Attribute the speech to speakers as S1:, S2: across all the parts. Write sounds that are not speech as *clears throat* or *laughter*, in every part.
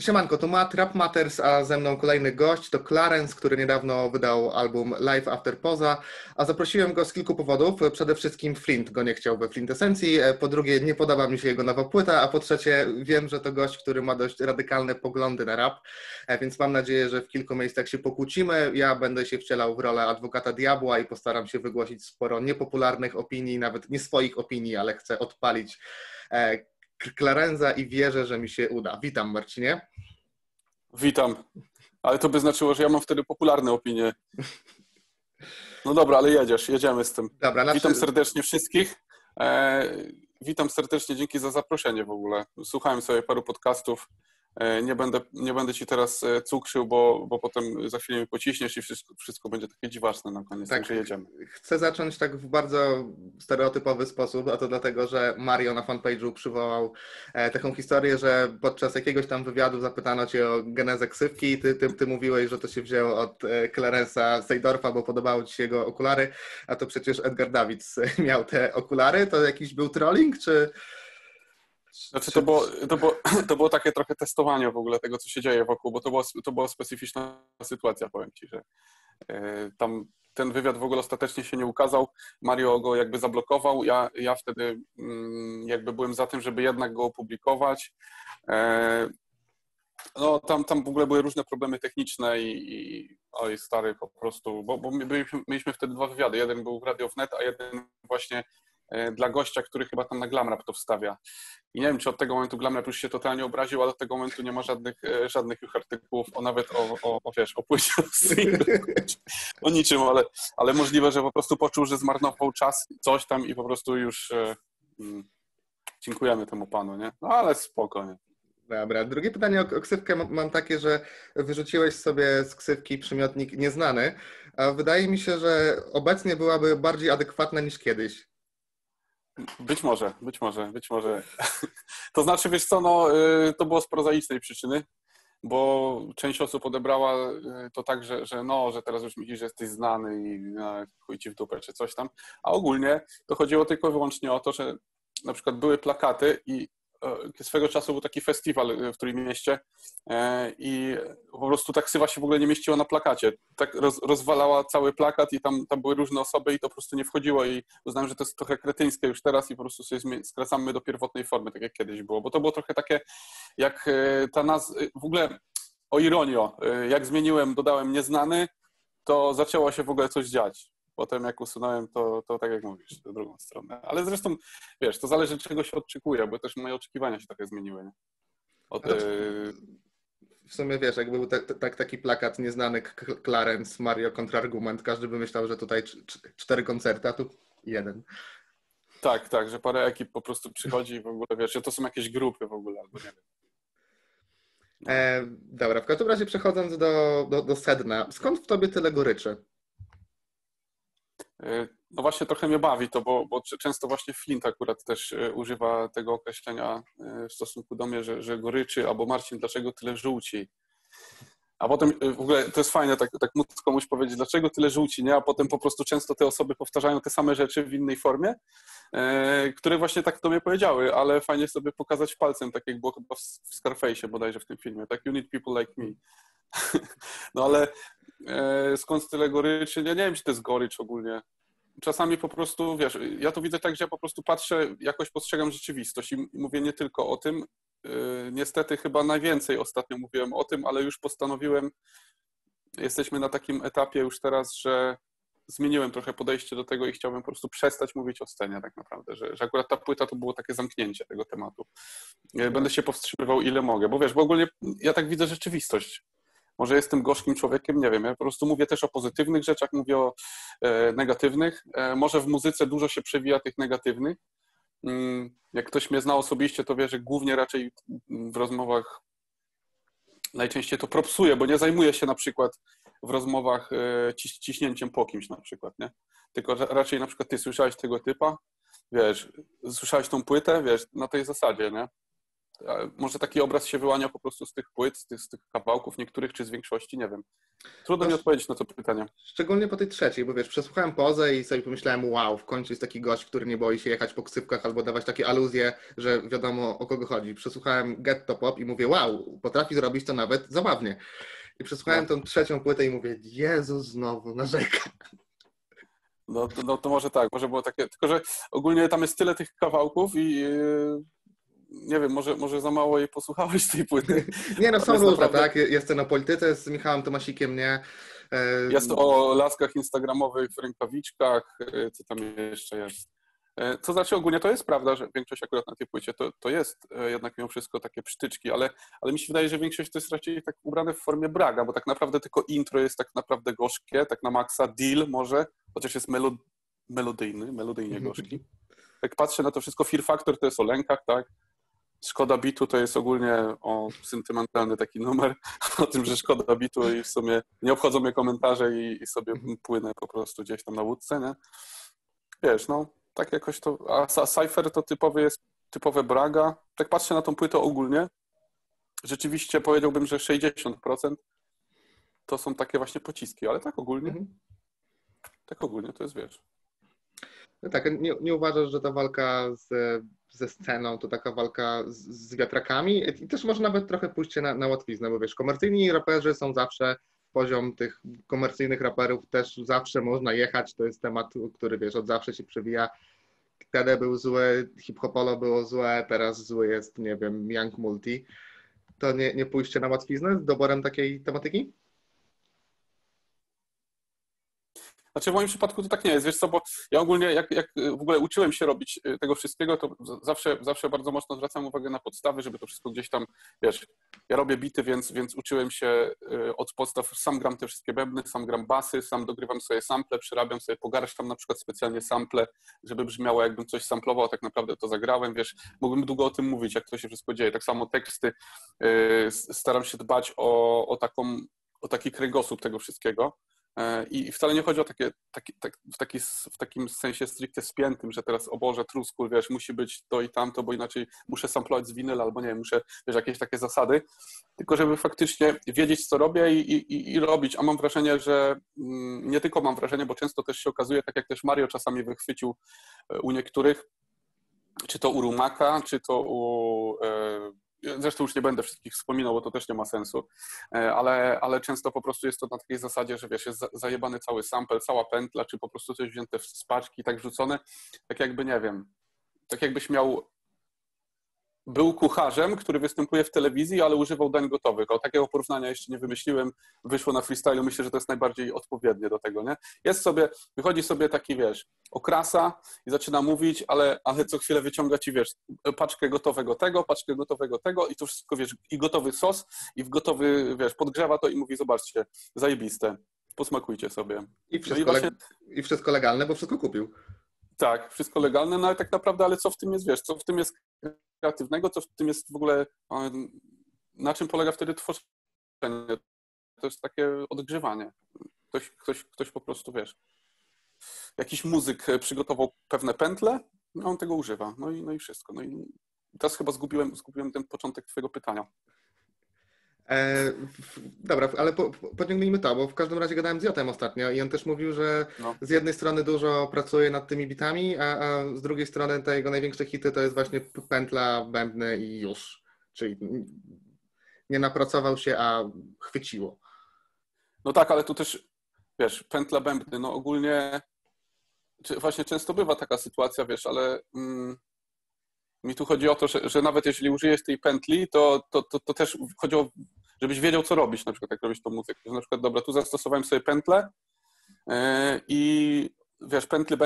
S1: Siemanko, to Matt, Rap Matters, a ze mną kolejny gość, to Clarence, który niedawno wydał album Live After Poza, a zaprosiłem go z kilku powodów. Przede wszystkim Flint go nie chciał we Flintesencji, po drugie nie podoba mi się jego nowa płyta, a po trzecie wiem, że to gość, który ma dość radykalne poglądy na rap, więc mam nadzieję, że w kilku miejscach się pokłócimy. Ja będę się wcielał w rolę adwokata diabła i postaram się wygłosić sporo niepopularnych opinii, nawet nie swoich opinii, ale chcę odpalić e, Klarenza i wierzę, że mi się uda. Witam Marcinie.
S2: Witam. Ale to by znaczyło, że ja mam wtedy popularne opinie. No dobra, ale jedziesz, jedziemy z tym. Dobra, Witam serdecznie wszystkich. E, witam serdecznie, dzięki za zaproszenie w ogóle. Słuchałem sobie paru podcastów nie będę, nie będę ci teraz e, cukrzył, bo, bo potem za chwilę mi pociśniesz i wszystko, wszystko będzie takie dziwaczne na koniec, tak, także jedziemy.
S1: Chcę zacząć tak w bardzo stereotypowy sposób, a to dlatego, że Mario na fanpage'u przywołał e, taką historię, że podczas jakiegoś tam wywiadu zapytano cię o genezę ksywki i ty, ty, ty mówiłeś, że to się wzięło od Clarence'a Seydorfa, bo podobały ci się jego okulary, a to przecież Edgar Davids *laughs* miał te okulary. To jakiś był trolling, czy...
S2: Znaczy to było, to, było, *clears throat* to było takie trochę testowanie w ogóle tego, co się dzieje wokół, bo to, było, to była specyficzna sytuacja, powiem Ci, że e, tam ten wywiad w ogóle ostatecznie się nie ukazał. Mario go jakby zablokował. Ja, ja wtedy mm, jakby byłem za tym, żeby jednak go opublikować. E, no tam, tam w ogóle były różne problemy techniczne i, i oj stary po prostu, bo, bo mieliśmy, mieliśmy wtedy dwa wywiady. Jeden był w Radio Wnet, a jeden właśnie dla gościa, który chyba tam na Glamrap to wstawia. I nie wiem, czy od tego momentu Glamrap już się totalnie obraził, ale od tego momentu nie ma żadnych, e, żadnych już artykułów o nawet o, o, o wiesz, o płycie *laughs* o niczym, ale, ale możliwe, że po prostu poczuł, że zmarnował czas, coś tam i po prostu już e, mm, dziękujemy temu panu, nie? No ale spokojnie.
S1: Dobra, drugie pytanie o, o ksywkę mam takie, że wyrzuciłeś sobie z ksywki przymiotnik nieznany, a wydaje mi się, że obecnie byłaby bardziej adekwatna niż kiedyś.
S2: Być może, być może, być może. *laughs* To znaczy, wiesz co, no, y, to było z prozaicznej przyczyny, bo część osób odebrała y, to tak, że, że no, że teraz już myślisz, że jesteś znany i no, chuj ci w dupę, czy coś tam. A ogólnie to chodziło tylko i wyłącznie o to, że na przykład były plakaty i swego czasu był taki festiwal e, w mieście e, i po prostu ta ksywa się w ogóle nie mieściła na plakacie. Tak roz, rozwalała cały plakat i tam, tam były różne osoby i to po prostu nie wchodziło i uznałem, że to jest trochę kretyńskie już teraz i po prostu sobie skracamy do pierwotnej formy, tak jak kiedyś było, bo to było trochę takie jak ta nazwa, w ogóle o ironio, jak zmieniłem, dodałem nieznany, to zaczęło się w ogóle coś dziać potem jak usunąłem, to, to tak jak mówisz, w drugą stronę. Ale zresztą, wiesz, to zależy czego się oczekuje, bo też moje oczekiwania się trochę zmieniły. Nie? Od,
S1: no w sumie wiesz, jakby był tak, tak, taki plakat nieznany Clarence, Mario kontrargument, każdy by myślał, że tutaj cztery koncerty, a tu jeden.
S2: Tak, tak, że parę ekip po prostu przychodzi i w ogóle, wiesz, że to są jakieś grupy w ogóle, albo nie wiem.
S1: E, dobra, w każdym razie przechodząc do, do, do sedna, skąd w tobie tyle goryczy?
S2: E, no właśnie trochę mnie bawi to, bo, bo często właśnie Flint akurat też e, używa tego określenia e, w stosunku do mnie, że, że goryczy, albo Marcin, dlaczego tyle żółci? A potem w ogóle to jest fajne, tak, tak móc komuś powiedzieć, dlaczego tyle żółci, nie? A potem po prostu często te osoby powtarzają te same rzeczy w innej formie, e, które właśnie tak do mnie powiedziały, ale fajnie sobie pokazać palcem, tak jak było chyba w, w bodajże w tym filmie, tak you need people like me. *laughs* no ale skąd tyle goryczy? Ja nie wiem, czy to jest gorycz ogólnie czasami po prostu, wiesz, ja to widzę tak, że ja po prostu patrzę, jakoś postrzegam rzeczywistość i mówię nie tylko o tym. Y, niestety chyba najwięcej ostatnio mówiłem o tym, ale już postanowiłem, jesteśmy na takim etapie już teraz, że zmieniłem trochę podejście do tego i chciałbym po prostu przestać mówić o scenie tak naprawdę, że, że akurat ta płyta to było takie zamknięcie tego tematu. Y, będę się powstrzymywał ile mogę, bo wiesz, bo ogólnie ja tak widzę rzeczywistość. Może jestem gorzkim człowiekiem, nie wiem. Ja po prostu mówię też o pozytywnych rzeczach, mówię o e, negatywnych. E, może w muzyce dużo się przewija tych negatywnych. Mm, jak ktoś mnie zna osobiście, to wie, że głównie raczej w rozmowach najczęściej to propsuję, bo nie zajmuję się na przykład w rozmowach e, ciś, ciśnięciem po kimś na przykład, nie? Tylko raczej na przykład ty słyszałeś tego typa, wiesz, słyszałeś tą płytę, wiesz, na tej zasadzie, nie? Może taki obraz się wyłania po prostu z tych płyt, z tych, z tych kawałków niektórych, czy z większości, nie wiem. Trudno mi odpowiedzieć na to pytanie.
S1: Szczególnie po tej trzeciej, bo wiesz, przesłuchałem pozę i sobie pomyślałem, wow, w końcu jest taki gość, który nie boi się jechać po ksywkach albo dawać takie aluzje, że wiadomo o kogo chodzi. Przesłuchałem Getto Pop i mówię, wow, potrafi zrobić to nawet zabawnie. I przesłuchałem no. tą trzecią płytę i mówię, Jezus, znowu narzeka.
S2: No, no to może tak, może było takie, tylko że ogólnie tam jest tyle tych kawałków i yy, nie wiem, może, może za mało jej posłuchałeś tej płyty. *laughs*
S1: nie no, są różne, naprawdę... tak? Jest to na polityce z Michałem Tomasikiem, nie?
S2: E, jest o laskach instagramowych w rękawiczkach, e, co tam jeszcze jest. E, co znaczy ogólnie to jest prawda, że większość akurat na tej płycie to, to jest jednak mimo wszystko takie przytyczki, ale, ale mi się wydaje, że większość to jest raczej tak ubrane w formie braga, bo tak naprawdę tylko intro jest tak naprawdę gorzkie, tak na maksa, deal może, chociaż jest melod melodyjny, melodyjnie gorzki. *laughs* Jak patrzę na to wszystko, Fear Factor to jest o lękach, tak? Szkoda bitu to jest ogólnie o sentymentalny taki numer, *laughs* o tym, że szkoda bitu i w sumie nie obchodzą mnie komentarze i, i sobie płynę po prostu gdzieś tam na łódce, nie? Wiesz, no, tak jakoś to, a Cypher to typowy jest, typowe Braga. Tak patrzę na tą płytę ogólnie, rzeczywiście powiedziałbym, że 60% to są takie właśnie pociski, ale tak ogólnie, mhm. tak ogólnie to jest, wiesz.
S1: No tak, nie, nie uważasz, że ta walka z, ze sceną to taka walka z, z wiatrakami i też może nawet trochę pójście na, na łatwiznę, bo wiesz, komercyjni raperzy są zawsze poziom tych komercyjnych raperów też zawsze można jechać, to jest temat, który wiesz, od zawsze się przewija. Wtedy był zły, hip-hopolo było złe, teraz zły jest, nie wiem, Young Multi. To nie, nie pójście na łatwiznę z doborem takiej tematyki?
S2: Znaczy w moim przypadku to tak nie jest, wiesz co, bo ja ogólnie jak, jak w ogóle uczyłem się robić y, tego wszystkiego, to zawsze, zawsze bardzo mocno zwracam uwagę na podstawy, żeby to wszystko gdzieś tam, wiesz, ja robię bity, więc, więc uczyłem się y, od podstaw, sam gram te wszystkie bębny, sam gram basy, sam dogrywam sobie sample, przerabiam sobie, pogarszam na przykład specjalnie sample, żeby brzmiało jakbym coś samplował, tak naprawdę to zagrałem, wiesz, mógłbym długo o tym mówić, jak to się wszystko dzieje. Tak samo teksty, y, staram się dbać o, o taką o taki kręgosłup tego wszystkiego. E, I wcale nie chodzi o takie, taki, tak, w, taki, w takim sensie stricte spiętym, że teraz, o Boże, trusku, wiesz, musi być to i tamto, bo inaczej muszę samplować z winyla albo nie wiem, muszę, wiesz, jakieś takie zasady, tylko żeby faktycznie wiedzieć, co robię i, i, i robić. A mam wrażenie, że mm, nie tylko mam wrażenie, bo często też się okazuje, tak jak też Mario czasami wychwycił e, u niektórych, czy to u Rumaka, czy to u e, Zresztą już nie będę wszystkich wspominał, bo to też nie ma sensu, e, ale, ale często po prostu jest to na takiej zasadzie, że wiesz, jest zajebany cały sample, cała pętla, czy po prostu coś wzięte z paczki, tak wrzucone, tak jakby, nie wiem, tak jakbyś miał był kucharzem, który występuje w telewizji, ale używał dań gotowych. O takiego porównania jeszcze nie wymyśliłem, wyszło na freestylu, myślę, że to jest najbardziej odpowiednie do tego, nie? Jest sobie, wychodzi sobie taki, wiesz, okrasa i zaczyna mówić, ale, ale co chwilę wyciąga ci, wiesz, paczkę gotowego tego, paczkę gotowego tego i to wszystko, wiesz, i gotowy sos i w gotowy, wiesz, podgrzewa to i mówi, zobaczcie, zajebiste, posmakujcie sobie.
S1: I wszystko, no i, właśnie... i wszystko legalne, bo wszystko kupił.
S2: Tak, wszystko legalne, no ale tak naprawdę, ale co w tym jest, wiesz, co w tym jest kreatywnego, co w tym jest w ogóle, na czym polega wtedy tworzenie? To jest takie odgrzewanie. Ktoś, ktoś, ktoś po prostu, wiesz, jakiś muzyk przygotował pewne pętle, no on tego używa, no i, no i wszystko. No i teraz chyba zgubiłem, zgubiłem ten początek twojego pytania.
S1: E, dobra, ale po, pociągnijmy to, bo w każdym razie gadałem z Jotem ostatnio i on też mówił, że no. z jednej strony dużo pracuje nad tymi bitami, a, a, z drugiej strony te jego największe hity to jest właśnie pętla, bębny i już. Czyli nie napracował się, a chwyciło.
S2: No tak, ale tu też, wiesz, pętla, bębny, no ogólnie właśnie często bywa taka sytuacja, wiesz, ale... Mm, mi tu chodzi o to, że, że nawet jeśli użyjesz tej pętli, to, to, to, to, też chodzi o, żebyś wiedział, co robić, na przykład jak robić tą muzykę. Że na przykład, dobra, tu zastosowałem sobie pętlę yy, i wiesz, pętle,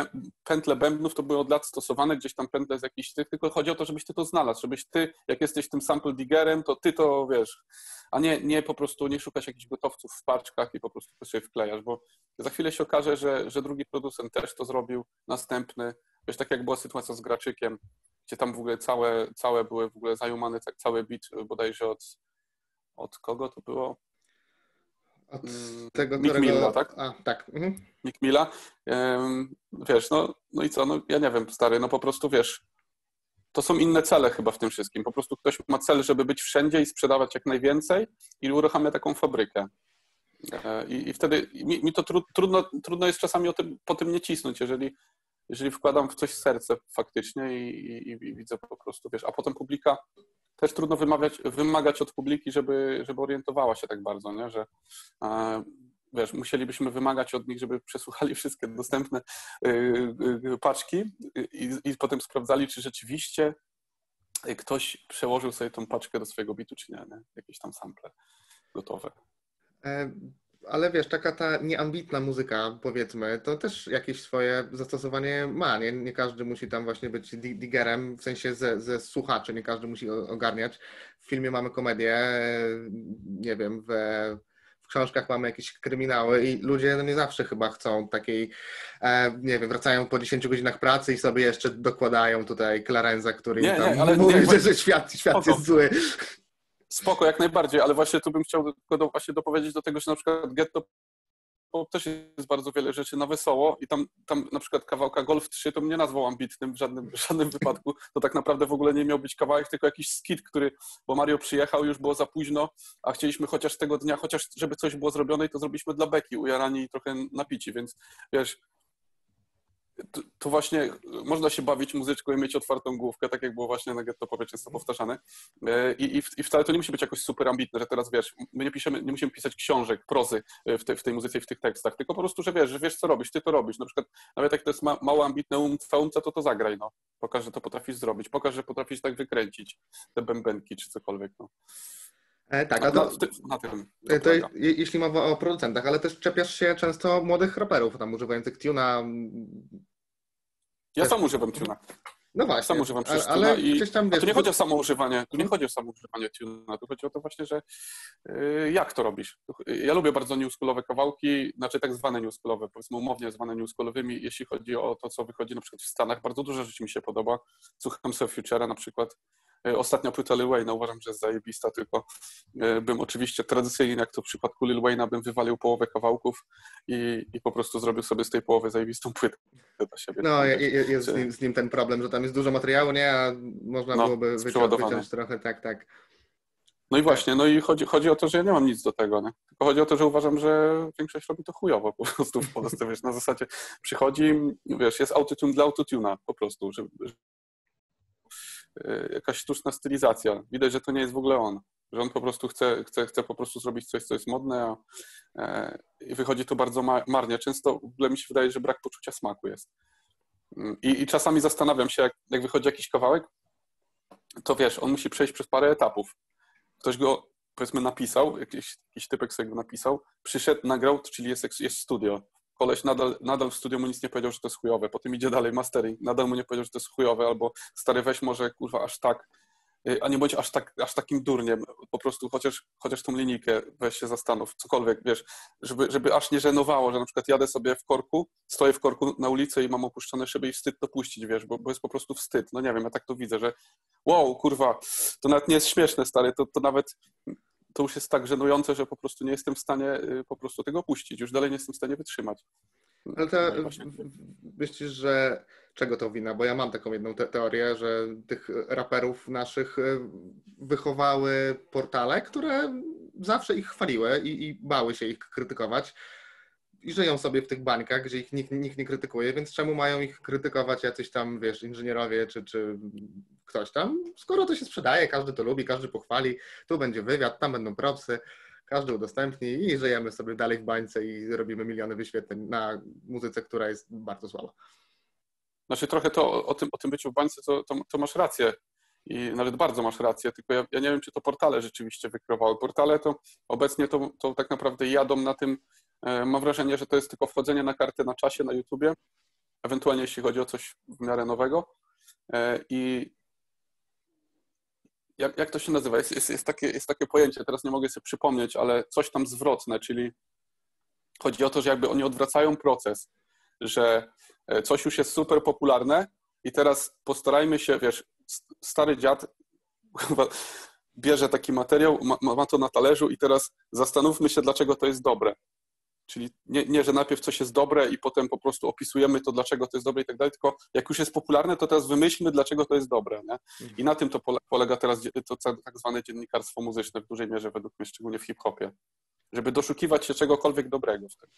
S2: pętle bębnów to były od lat stosowane, gdzieś tam pętle z jakichś tych, tylko chodzi o to, żebyś ty to znalazł, żebyś ty, jak jesteś tym sample diggerem, to ty to wiesz, a nie, nie po prostu nie szukać jakichś gotowców w paczkach i po prostu to sobie wklejasz, bo za chwilę się okaże, że, że drugi producent też to zrobił, następny, wiesz, tak jak była sytuacja z Graczykiem, gdzie tam w ogóle całe, całe były w ogóle zajumane, tak cały bit bodajże od, od kogo to było?
S1: Od mm, tego,
S2: Mick którego... Milla, tak?
S1: A, tak. Mhm.
S2: Mick Milla. wiesz, no, no i co, no ja nie wiem, stary, no po prostu wiesz, to są inne cele chyba w tym wszystkim. Po prostu ktoś ma cel, żeby być wszędzie i sprzedawać jak najwięcej i uruchamia taką fabrykę. E, I, i wtedy mi, mi to tru, trudno, trudno jest czasami o tym, po tym nie cisnąć, jeżeli, jeżeli wkładam w coś serce faktycznie i, i, i widzę po prostu, wiesz, a potem publika też trudno wymawiać, wymagać od publiki, żeby, żeby orientowała się tak bardzo, nie? że e, wiesz, musielibyśmy wymagać od nich, żeby przesłuchali wszystkie dostępne y, y, paczki i, i potem sprawdzali, czy rzeczywiście ktoś przełożył sobie tą paczkę do swojego bitu, czy nie, nie? jakieś tam sample gotowe.
S1: Ale wiesz, taka ta nieambitna muzyka, powiedzmy, to też jakieś swoje zastosowanie ma. Nie, nie każdy musi tam właśnie być digerem, w sensie ze, ze słuchaczy, nie każdy musi ogarniać. W filmie mamy komedię, nie wiem, we, w książkach mamy jakieś kryminały i ludzie no nie zawsze chyba chcą takiej, e, nie wiem, wracają po 10 godzinach pracy i sobie jeszcze dokładają tutaj Clarenza, który nie, tam nie, ale mówi, nie, że świat, świat jest zły.
S2: Spoko, jak najbardziej, ale właśnie tu bym chciał tylko do, właśnie dopowiedzieć do tego, że na przykład Getto też jest bardzo wiele rzeczy na wesoło i tam, tam na przykład kawałka Golf 3 to mnie nazwał ambitnym w żadnym, w żadnym wypadku. To tak naprawdę w ogóle nie miał być kawałek, tylko jakiś skit, który, bo Mario przyjechał, już było za późno, a chcieliśmy chociaż tego dnia, chociaż żeby coś było zrobione i to zrobiliśmy dla Beki, ujarani i trochę napici, więc wiesz, to, to, właśnie można się bawić muzyczką i mieć otwartą główkę, tak jak było właśnie na Getto Popie często powtarzane. E, I, i, I wcale to nie musi być jakoś super ambitne, że teraz wiesz, my nie piszemy, nie musimy pisać książek, prozy w, te, w tej muzyce i w tych tekstach, tylko po prostu, że wiesz, że wiesz co robisz, ty to robisz. Na przykład nawet jak to jest ma, mało ambitne umca, umca, to to zagraj, no. Pokaż, że to potrafisz zrobić, pokaż, że potrafisz tak wykręcić te bębenki czy cokolwiek, no.
S1: E, tak, a to, na, tym e, to, jeśli mowa o producentach, ale też czepiasz się często młodych raperów, tam używających tuna,
S2: ja sam używam tuna.
S1: No właśnie.
S2: Sam używam przecież ale tuna i tam, wiesz, tu nie chodzi o samo używanie, tu nie chodzi o samo używanie tuna, tu chodzi o to właśnie, że yy, jak to robisz. Ja lubię bardzo newschoolowe kawałki, znaczy tak zwane newschoolowe, powiedzmy umownie zwane newschoolowymi, jeśli chodzi o to, co wychodzi na przykład w Stanach, bardzo dużo rzeczy mi się podoba. Słucham sobie Future'a na przykład, ostatnia płyta Lil Wayne'a uważam, że jest zajebista, tylko e, bym oczywiście tradycyjnie, jak to w przypadku Lil Wayne'a, bym wywalił połowę kawałków i, i po prostu zrobił sobie z tej połowy zajebistą płytę dla siebie.
S1: No, jest z nim, z nim, ten problem, że tam jest dużo materiału, nie? A można no, byłoby wyciąć, wyciąć trochę, tak, tak.
S2: No i właśnie, no i chodzi, chodzi o to, że ja nie mam nic do tego, nie? Tylko chodzi o to, że uważam, że większość robi to chujowo po prostu w Polsce, wiesz, na zasadzie przychodzi, wiesz, jest autotune dla autotuna po prostu, że, E, jakaś sztuczna stylizacja. Widać, że to nie jest w ogóle on. Że on po prostu chce, chce, chce po prostu zrobić coś, co jest modne, a e, i wychodzi to bardzo marnie. Często w ogóle mi się wydaje, że brak poczucia smaku jest. Mm, I, i czasami zastanawiam się, jak, jak wychodzi jakiś kawałek, to wiesz, on musi przejść przez parę etapów. Ktoś go, powiedzmy, napisał, jakiś, jakiś typek sobie go napisał, przyszedł, nagrał, czyli jest, jest studio koleś nadal, nadal w studiu mu nic nie powiedział, że to jest chujowe, potem idzie dalej mastering, nadal mu nie powiedział, że to jest chujowe, albo stary weź może kurwa aż tak, y, a nie bądź aż, tak, aż takim durniem, po prostu chociaż, chociaż tą linijkę weź się zastanów, cokolwiek, wiesz, żeby, żeby aż nie żenowało, że na przykład jadę sobie w korku, stoję w korku na ulicy i mam opuszczone szyby i wstyd to puścić, wiesz, bo, bo jest po prostu wstyd, no nie wiem, ja tak to widzę, że wow, kurwa, to nawet nie jest śmieszne, stary, to, to nawet to już jest tak żenujące, że po prostu nie jestem w stanie y, po prostu tego puścić. Już dalej nie jestem w stanie wytrzymać.
S1: Ale to no myślisz, że czego to wina? Bo ja mam taką jedną te teorię, że tych raperów naszych y, wychowały portale, które zawsze ich chwaliły i, i bały się ich krytykować i żyją sobie w tych bańkach, gdzie ich nikt, nikt nie krytykuje, więc czemu mają ich krytykować jacyś tam, wiesz, inżynierowie czy, czy ktoś tam, skoro to się sprzedaje, każdy to lubi, każdy pochwali, tu będzie wywiad, tam będą propsy, każdy udostępni i żyjemy sobie dalej w bańce i robimy miliony wyświetleń na muzyce, która jest bardzo słaba.
S2: Znaczy trochę to o tym, o tym byciu w bańce, to, to, to masz rację i nawet bardzo masz rację, tylko ja, ja, nie wiem, czy to portale rzeczywiście wykrywały. Portale to obecnie to, to tak naprawdę jadą na tym, mam wrażenie, że to jest tylko wchodzenie na kartę na czasie na YouTubie, ewentualnie jeśli chodzi o coś w miarę nowego e, i jak, jak to się nazywa? Jest, jest, jest, takie, jest takie pojęcie, teraz nie mogę sobie przypomnieć, ale coś tam zwrotne, czyli chodzi o to, że jakby oni odwracają proces, że e, coś już jest super popularne i teraz postarajmy się, wiesz, stary dziad *laughs* bierze taki materiał, ma, ma to na talerzu i teraz zastanówmy się, dlaczego to jest dobre. Czyli nie, nie, że najpierw coś jest dobre i potem po prostu opisujemy to, dlaczego to jest dobre i tak dalej, tylko jak już jest popularne, to teraz wymyślmy, dlaczego to jest dobre. Nie? I na tym to polega teraz to tak zwane dziennikarstwo muzyczne w dużej mierze, według mnie, szczególnie w hip-hopie. Żeby doszukiwać się czegokolwiek dobrego wtedy.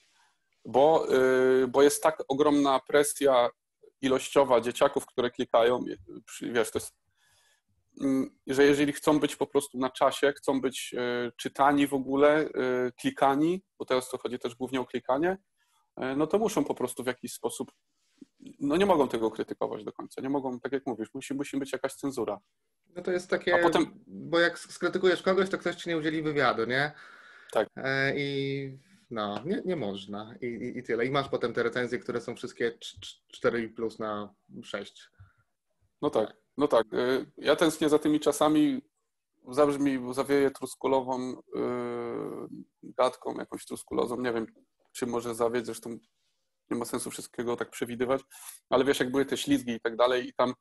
S2: Bo, yy, bo jest tak ogromna presja ilościowa dzieciaków, które klikają, wiesz, to jest że jeżeli chcą być po prostu na czasie, chcą być e, czytani w ogóle, e, klikani, bo teraz to chodzi też głównie o klikanie, e, no to muszą po prostu w jakiś sposób, no nie mogą tego krytykować do końca, nie mogą, tak jak mówisz, musi, musi być jakaś cenzura.
S1: No to jest takie, A potem... bo jak skrytykujesz kogoś, to ktoś ci nie udzieli wywiadu, nie?
S2: Tak.
S1: I no, nie, nie można I, i, i tyle. I masz potem te recenzje, które są wszystkie 4 plus na 6.
S2: No tak. No tak, y, ja tęsknię za tymi czasami, zabrzmi, zawieje truskulową yy, gadką, jakąś truskulozą, nie wiem, czy może zawieść, zresztą nie ma sensu wszystkiego tak przewidywać, ale wiesz, jak były te ślizgi i tak dalej i tam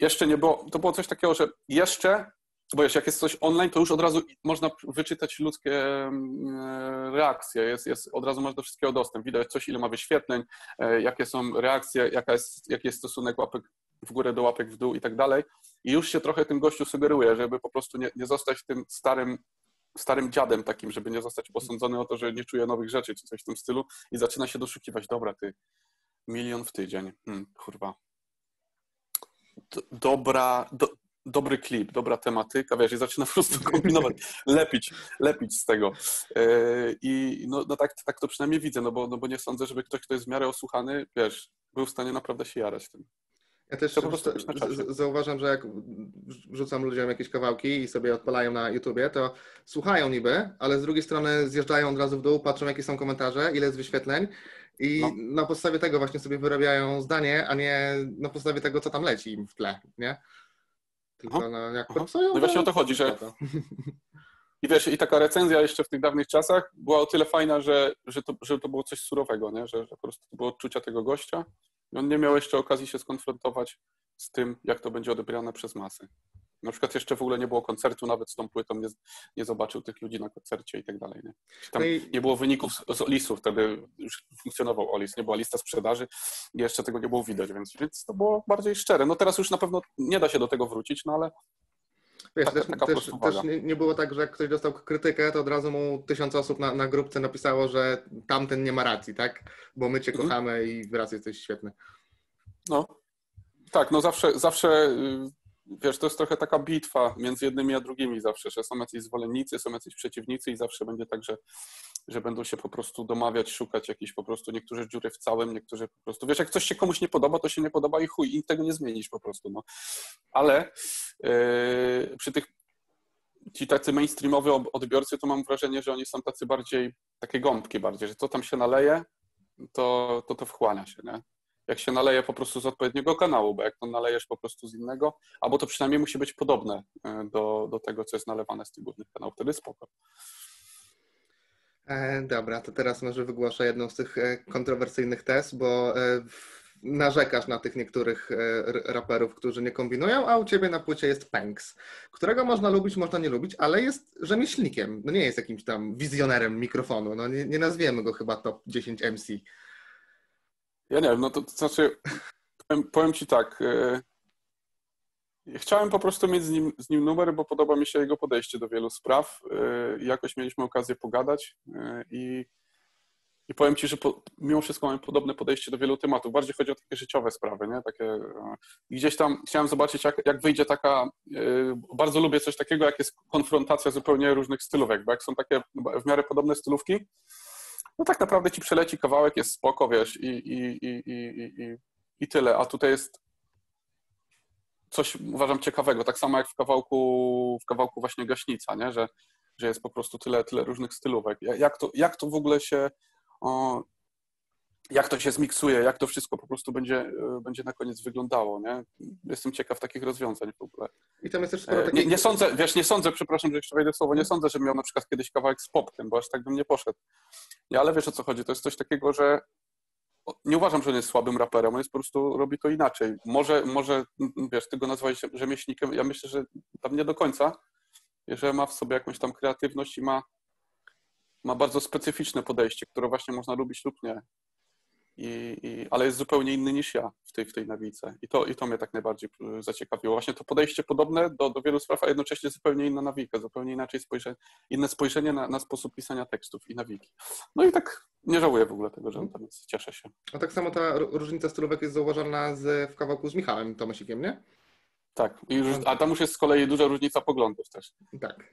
S2: jeszcze nie było, to było coś takiego, że jeszcze, bo wiesz, jak jest coś online, to już od razu można wyczytać ludzkie mm, reakcje, jest, jest, od razu masz do wszystkiego dostęp, widać coś, ile ma wyświetleń, e, jakie są reakcje, jaka jest, jaki jest stosunek łapek w górę do łapek w dół i tak dalej. I już się trochę tym gościu sugeruje, żeby po prostu nie, nie zostać tym starym, starym dziadem takim, żeby nie zostać posądzony o to, że nie czuje nowych rzeczy czy coś w tym stylu i zaczyna się doszukiwać, dobra, ty, milion w tydzień, hmm, kurwa. Dobra, do, dobry klip, dobra tematyka, wiesz, i zaczyna po prostu *laughs* kombinować, lepić, lepić z tego. Yy, I no, no tak, tak to przynajmniej widzę, no bo, no bo nie sądzę, żeby ktoś, kto jest w miarę osłuchany, wiesz, był w stanie naprawdę się jarać tym.
S1: Ja też zauważam, że jak wrzucam ludziom jakieś kawałki i sobie odpalają na YouTubie, to słuchają niby, ale z drugiej strony zjeżdżają od razu w dół, patrzą jakie są komentarze, ile jest wyświetleń i no. na podstawie tego właśnie sobie wyrabiają zdanie, a nie na podstawie tego, co tam leci im w tle, nie?
S2: Tylko no, jak No właśnie o to chodzi, że... *laughs* I wiesz, i taka recenzja jeszcze w tych dawnych czasach była o tyle fajna, że, że, to, że to było coś surowego, nie? Że, że po prostu było odczucia tego gościa on nie miał jeszcze okazji się skonfrontować z tym, jak to będzie odebrane przez masy. Na przykład jeszcze w ogóle nie było koncertu, nawet z tą płytą nie, nie zobaczył tych ludzi na koncercie i tak dalej. Nie? Tam no nie było wyników z, z Olisu, wtedy już funkcjonował Olis, nie była lista sprzedaży i jeszcze tego nie było widać, więc, więc to było bardziej szczere. No teraz już na pewno nie da się do tego wrócić, no ale
S1: Wiesz, też, też, też, nie było tak, że jak ktoś dostał krytykę, to od razu mu tysiąc osób na, na grupce napisało, że tamten nie ma racji, tak? Bo my cię mhm. kochamy i wyraz jesteś świetny.
S2: No, tak, no zawsze, zawsze, y, wiesz, to jest trochę taka bitwa między jednymi a drugimi zawsze, że są jacyś zwolennicy, są jacyś przeciwnicy i zawsze będzie tak, że, że będą się po prostu domawiać, szukać jakichś po prostu, niektórzy dziury w całym, niektórzy po prostu, wiesz, jak coś się komuś nie podoba, to się nie podoba i chuj, i tego nie zmienisz po prostu, no. Ale yy, przy tych ci tacy mainstreamowi odbiorcy, to mam wrażenie, że oni są tacy bardziej, takie gąbki bardziej, że co tam się naleje, to to, to wchłania się, nie? Jak się naleje po prostu z odpowiedniego kanału, bo jak to nalejesz po prostu z innego, albo to przynajmniej musi być podobne e, do, do tego, co jest nalewane z tych głównych kanałów, wtedy spoko.
S1: E, dobra, to teraz może wygłoszę jedną z tych e, kontrowersyjnych tez, bo narzekasz na tych niektórych raperów, którzy nie kombinują, a u ciebie na płycie jest Panks, którego można lubić, można nie lubić, ale jest rzemieślnikiem. No nie jest jakimś tam wizjonerem mikrofonu. No nie, nie nazwiemy go chyba top 10 MC.
S2: Ja nie wiem, no to, to znaczy, powiem, powiem ci tak. E, chciałem po prostu mieć z nim, z nim numer, bo podoba mi się jego podejście do wielu spraw. E, jakoś mieliśmy okazję pogadać e, i, i powiem ci, że po, mimo wszystko mamy podobne podejście do wielu tematów. Bardziej chodzi o takie życiowe sprawy, nie? Takie, gdzieś tam chciałem zobaczyć, jak, jak wyjdzie taka. Bardzo lubię coś takiego, jak jest konfrontacja zupełnie różnych stylówek, bo jak są takie w miarę podobne stylówki, no tak naprawdę ci przeleci kawałek, jest spoko, wiesz, i, i, i, i, i, tyle. A tutaj jest coś, uważam, ciekawego. Tak samo jak w kawałku, w kawałku właśnie Gaśnica, nie? Że, że jest po prostu tyle, tyle różnych stylówek. Jak to, jak to w ogóle się... O, jak to się zmiksuje, jak to wszystko po prostu będzie, e, będzie na koniec wyglądało, nie? Jestem ciekaw takich rozwiązań w ogóle.
S1: I tam jest też sporo e, takich...
S2: nie, nie sądzę, wiesz, nie sądzę, przepraszam, że jeszcze wejdę w słowo, nie sądzę, że miał na przykład kiedyś kawałek z popkiem, bo aż tak bym nie poszedł. Nie, ale wiesz o co chodzi, to jest coś takiego, że nie uważam, że on jest słabym raperem, on jest po prostu, robi to inaczej. Może, może wiesz, ty go nazwałeś rzemieślnikiem, ja myślę, że tam nie do końca, że ma w sobie jakąś tam kreatywność i ma ma bardzo specyficzne podejście, które właśnie można lubić lub nie. I, i, ale jest zupełnie inny niż ja w tej, w tej nawice. I to, I to mnie tak najbardziej y, zaciekawiło. Właśnie to podejście podobne do, do wielu spraw, a jednocześnie zupełnie inna nawika, zupełnie inaczej spojrzenie, inne spojrzenie na, na sposób pisania tekstów i nawiki. No i tak nie żałuję w ogóle tego, że tam jest. Cieszę się.
S1: A tak samo ta różnica stylówek jest zauważalna z, w kawałku z Michałem Tomasikiem, nie?
S2: Tak, a tam już jest z kolei duża różnica poglądów też.
S1: Tak.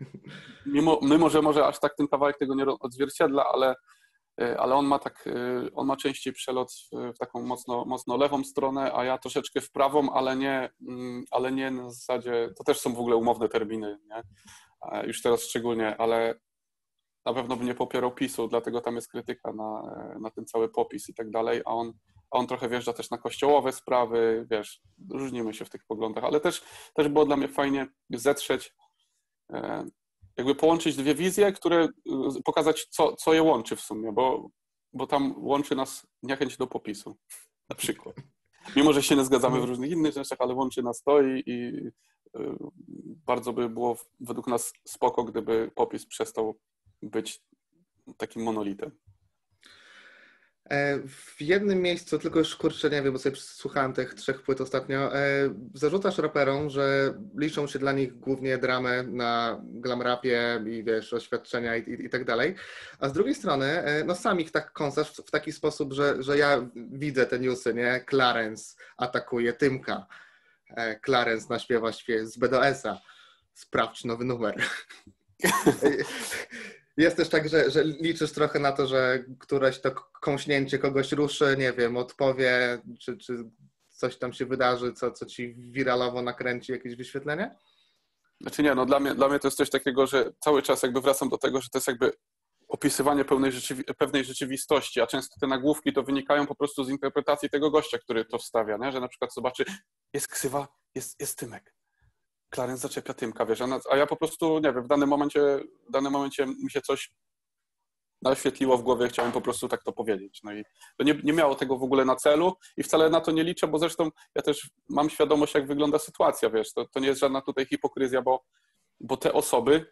S2: Mimo, mimo że może aż tak ten kawałek tego nie odzwierciedla, ale E, ale on ma tak, e, on ma częściej przelot w, taką mocno, mocno lewą stronę, a ja troszeczkę w prawą, ale nie, mm, ale nie na zasadzie, to też są w ogóle umowne terminy, nie? już teraz szczególnie, ale na pewno bym nie popierał PiSu, dlatego tam jest krytyka na, na ten cały popis i tak dalej, a on, a on trochę wjeżdża też na kościołowe sprawy, wiesz, różnimy się w tych poglądach, ale też, też było dla mnie fajnie zetrzeć e, jakby połączyć dwie wizje, które y, pokazać, co, co je łączy w sumie, bo, bo tam łączy nas niechęć do popisu, na przykład. Mimo, że się nie zgadzamy w różnych innych rzeczach, ale łączy nas to i, i y, bardzo by było według nas spoko, gdyby popis przestał być takim monolitem.
S1: E, w jednym miejscu, tylko już kurczę nie wiem, bo sobie słuchałem tych trzech płyt ostatnio, e, zarzucasz raperom, że liczą się dla nich głównie dramy na glam rapie i wiesz, oświadczenia i, i, i, tak dalej, a z drugiej strony, e, no sam ich tak kąsasz w taki sposób, że, że ja widzę te newsy, nie? Clarence atakuje Tymka, Clarence naśpiewa śpiew z BDS-a, sprawdź nowy numer. *laughs* *laughs* Jest też tak, że, że liczysz trochę na to, że któreś to kąśnięcie kogoś ruszy, nie wiem, odpowie, czy, czy coś tam się wydarzy, co, co ci wiralowo nakręci jakieś wyświetlenie?
S2: Znaczy nie, no dla mnie, dla mnie to jest coś takiego, że cały czas jakby wracam do tego, że to jest jakby opisywanie pełnej, rzeczywi pewnej rzeczywistości, a często te nagłówki to wynikają po prostu z interpretacji tego gościa, który to wstawia, nie? że na przykład zobaczy, jest ksywa, jest, jest Tymek. Clarence zaczepia Tymka, wiesz, a ja po prostu, nie wiem, w danym momencie, w danym momencie mi się coś naświetliło w głowie, chciałem po prostu tak to powiedzieć. No i to nie, nie miało tego w ogóle na celu i wcale na to nie liczę, bo zresztą ja też mam świadomość, jak wygląda sytuacja, wiesz, to, to nie jest żadna tutaj hipokryzja, bo, bo te osoby,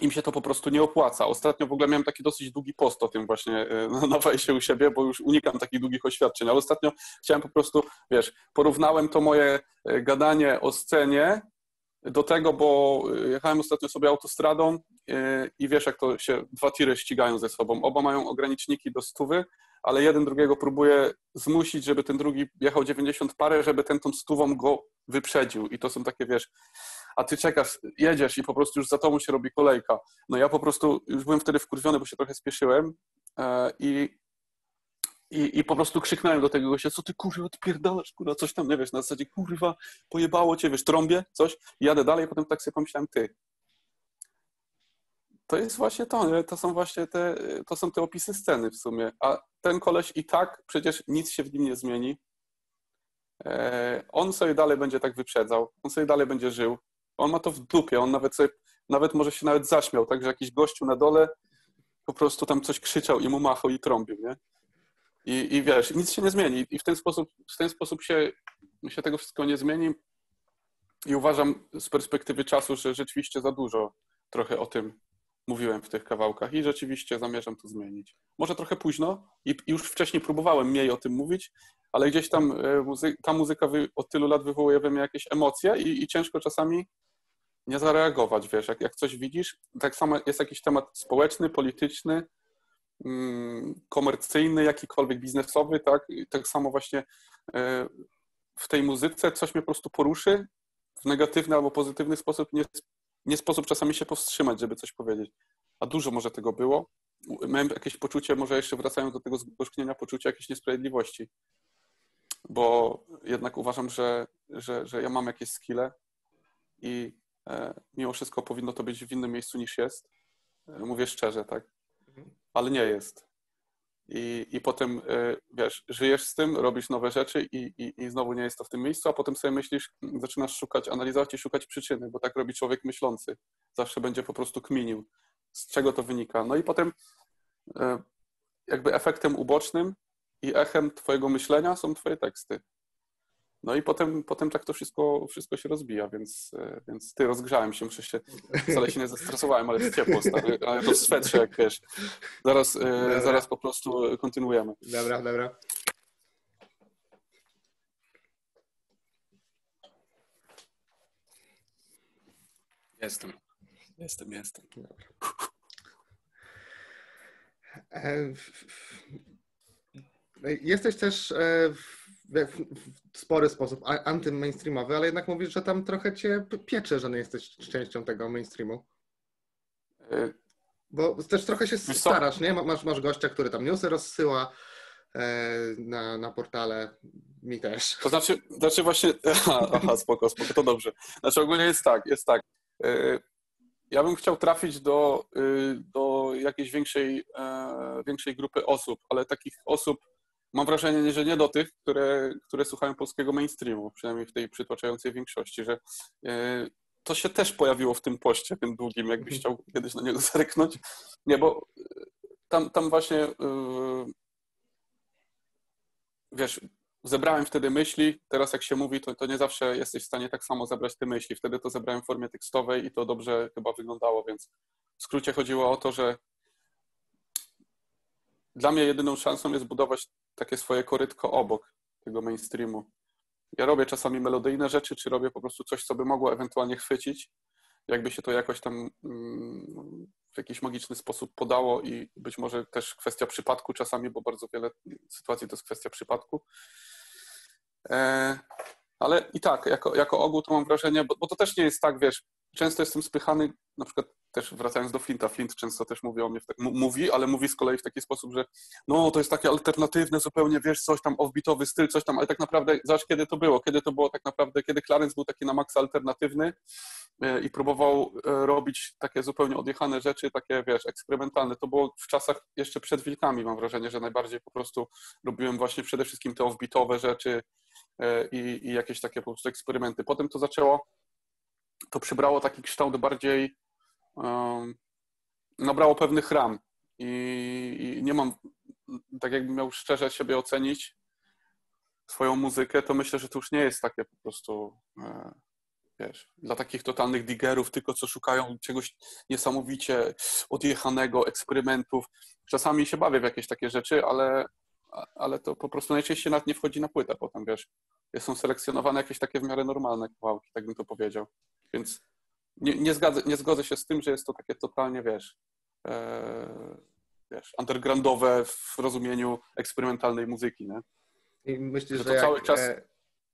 S2: im się to po prostu nie opłaca. Ostatnio w ogóle miałem taki dosyć długi post o tym właśnie e, na wejściu u siebie, bo już unikam takich długich oświadczeń, ale ostatnio chciałem po prostu, wiesz, porównałem to moje e, gadanie o scenie do tego, bo y, jechałem ostatnio sobie autostradą y, i wiesz, jak to się dwa tiry ścigają ze sobą. Oba mają ograniczniki do stówy, ale jeden drugiego próbuje zmusić, żeby ten drugi jechał 90 parę, żeby ten tą stówą go wyprzedził. I to są takie, wiesz, a ty czekasz, jedziesz i po prostu już za tobą się robi kolejka. No ja po prostu już byłem wtedy wkurwiony, bo się trochę spieszyłem e, i i, I po prostu krzyknąłem do tego gościa, co ty kurwa odpierdalasz, kurwa, coś tam, nie wiesz, na zasadzie kurwa, pojebało cię, wiesz, trąbie, coś. Jadę dalej, potem tak sobie pomyślałem, ty. To jest właśnie to, nie? to są właśnie te, to są te opisy sceny w sumie. A ten koleś i tak przecież nic się w nim nie zmieni. E, on sobie dalej będzie tak wyprzedzał, on sobie dalej będzie żył. On ma to w dupie, on nawet sobie, nawet może się nawet zaśmiał, tak, że jakiś gościu na dole po prostu tam coś krzyczał i mu machał i trąbił, nie? I, I wiesz, nic się nie zmieni. I w ten sposób, w ten sposób się, się tego wszystkiego nie zmieni. I uważam z perspektywy czasu, że rzeczywiście za dużo trochę o tym mówiłem w tych kawałkach i rzeczywiście zamierzam to zmienić. Może trochę późno i już wcześniej próbowałem mniej o tym mówić, ale gdzieś tam e, muzy ta muzyka od tylu lat wywołuje we mnie jakieś emocje i, i ciężko czasami nie zareagować, wiesz, jak, jak coś widzisz, tak samo jest jakiś temat społeczny, polityczny, komercyjny, jakikolwiek biznesowy, tak? I tak samo właśnie e, w tej muzyce coś mnie po prostu poruszy w negatywny albo pozytywny sposób. Nie, nie sposób czasami się powstrzymać, żeby coś powiedzieć. A dużo może tego było. Miałem jakieś poczucie, może jeszcze wracając do tego zgorzknienia, poczucie jakiejś niesprawiedliwości. Bo jednak uważam, że, że, że ja mam jakieś skille i e, mimo wszystko powinno to być w innym miejscu niż jest. E, mówię szczerze, tak? Ale nie jest. I, i potem, e, wiesz, żyjesz z tym, robisz nowe rzeczy i, i, i znowu nie jest to w tym miejscu, a potem sobie myślisz, zaczynasz szukać, analizować i szukać przyczyny, bo tak robi człowiek myślący. Zawsze będzie po prostu kminił, z czego to wynika. No i potem e, jakby efektem ubocznym i echem twojego myślenia są twoje teksty. No i potem, potem tak to wszystko, wszystko się rozbija, więc, e, więc ty rozgrzałem się, muszę się, wcale się nie zestresowałem, ale jest ciepło, stary, ale to w swetrze, jak wiesz. Zaraz, e, zaraz po prostu kontynuujemy.
S1: Dobra, dobra.
S2: Jestem. Jestem, jestem.
S1: E, jesteś też e, w spory sposób antymainstreamowy, ale jednak mówisz, że tam trochę cię piecze, że nie jesteś częścią tego mainstreamu. E, Bo też trochę się starasz, nie? Masz, masz gościa, który tam newsy rozsyła na, na portale, mi też.
S2: To znaczy, znaczy właśnie, *laughs* aha, spoko, spoko, to dobrze. Znaczy ogólnie jest tak, jest tak. Ja bym chciał trafić do, y, do jakiejś większej, e, większej grupy osób, ale takich osób mam wrażenie, że nie do tych, które, które słuchają polskiego mainstreamu, przynajmniej w tej przytłaczającej większości, że e, to się też pojawiło w tym poście, tym długim, jakbyś chciał kiedyś na niego *laughs* zerknąć. Nie, bo tam, tam właśnie y, wiesz, zebrałem wtedy myśli, teraz jak się mówi, to, to nie zawsze jesteś w stanie tak samo zebrać te myśli. Wtedy to zebrałem w formie tekstowej i to dobrze chyba wyglądało, więc w skrócie chodziło o to, że dla mnie jedyną szansą jest budować takie swoje korytko obok tego mainstreamu. Ja robię czasami melodyjne rzeczy, czy robię po prostu coś, co by mogło ewentualnie chwycić, jakby się to jakoś tam mm, w jakiś magiczny sposób podało i być może też kwestia przypadku czasami, bo bardzo wiele sytuacji to jest kwestia przypadku. E, ale i tak, jako, jako ogół to mam wrażenie, bo, bo to też nie jest tak, wiesz, często jestem spychany, na przykład też wracając do Flinta, Flint często też mówi o mnie, tak, mówi, ale mówi z kolei w taki sposób, że no to jest takie alternatywne zupełnie, wiesz, coś tam offbeatowy styl, coś tam, ale tak naprawdę, zobacz kiedy to było, kiedy to było tak naprawdę, kiedy Clarence był taki na maksa alternatywny e, i próbował e, robić takie zupełnie odjechane rzeczy, takie, wiesz, eksperymentalne. To było w czasach jeszcze przed Wilkami, mam wrażenie, że najbardziej po prostu robiłem właśnie przede wszystkim te offbeatowe rzeczy e, i, i jakieś takie po prostu eksperymenty. Potem to zaczęło to przybrało taki kształt bardziej, nabrało pewnych ram I, i, nie mam, tak jakbym miał szczerze siebie ocenić, swoją muzykę, to myślę, że to już nie jest takie po prostu, e, wiesz, dla takich totalnych digerów, tylko co szukają czegoś niesamowicie odjechanego, eksperymentów. Czasami się bawię w jakieś takie rzeczy, ale, ale to po prostu najczęściej nawet nie wchodzi na płytę potem, wiesz. Są selekcjonowane jakieś takie w miarę normalne kawałki, tak bym to powiedział. Więc nie, nie, zgadzę, nie zgodzę się z tym, że jest to takie totalnie, wiesz, e, wiesz, undergroundowe w rozumieniu eksperymentalnej muzyki, nie?
S1: I myślisz, że, że jak, czas... e,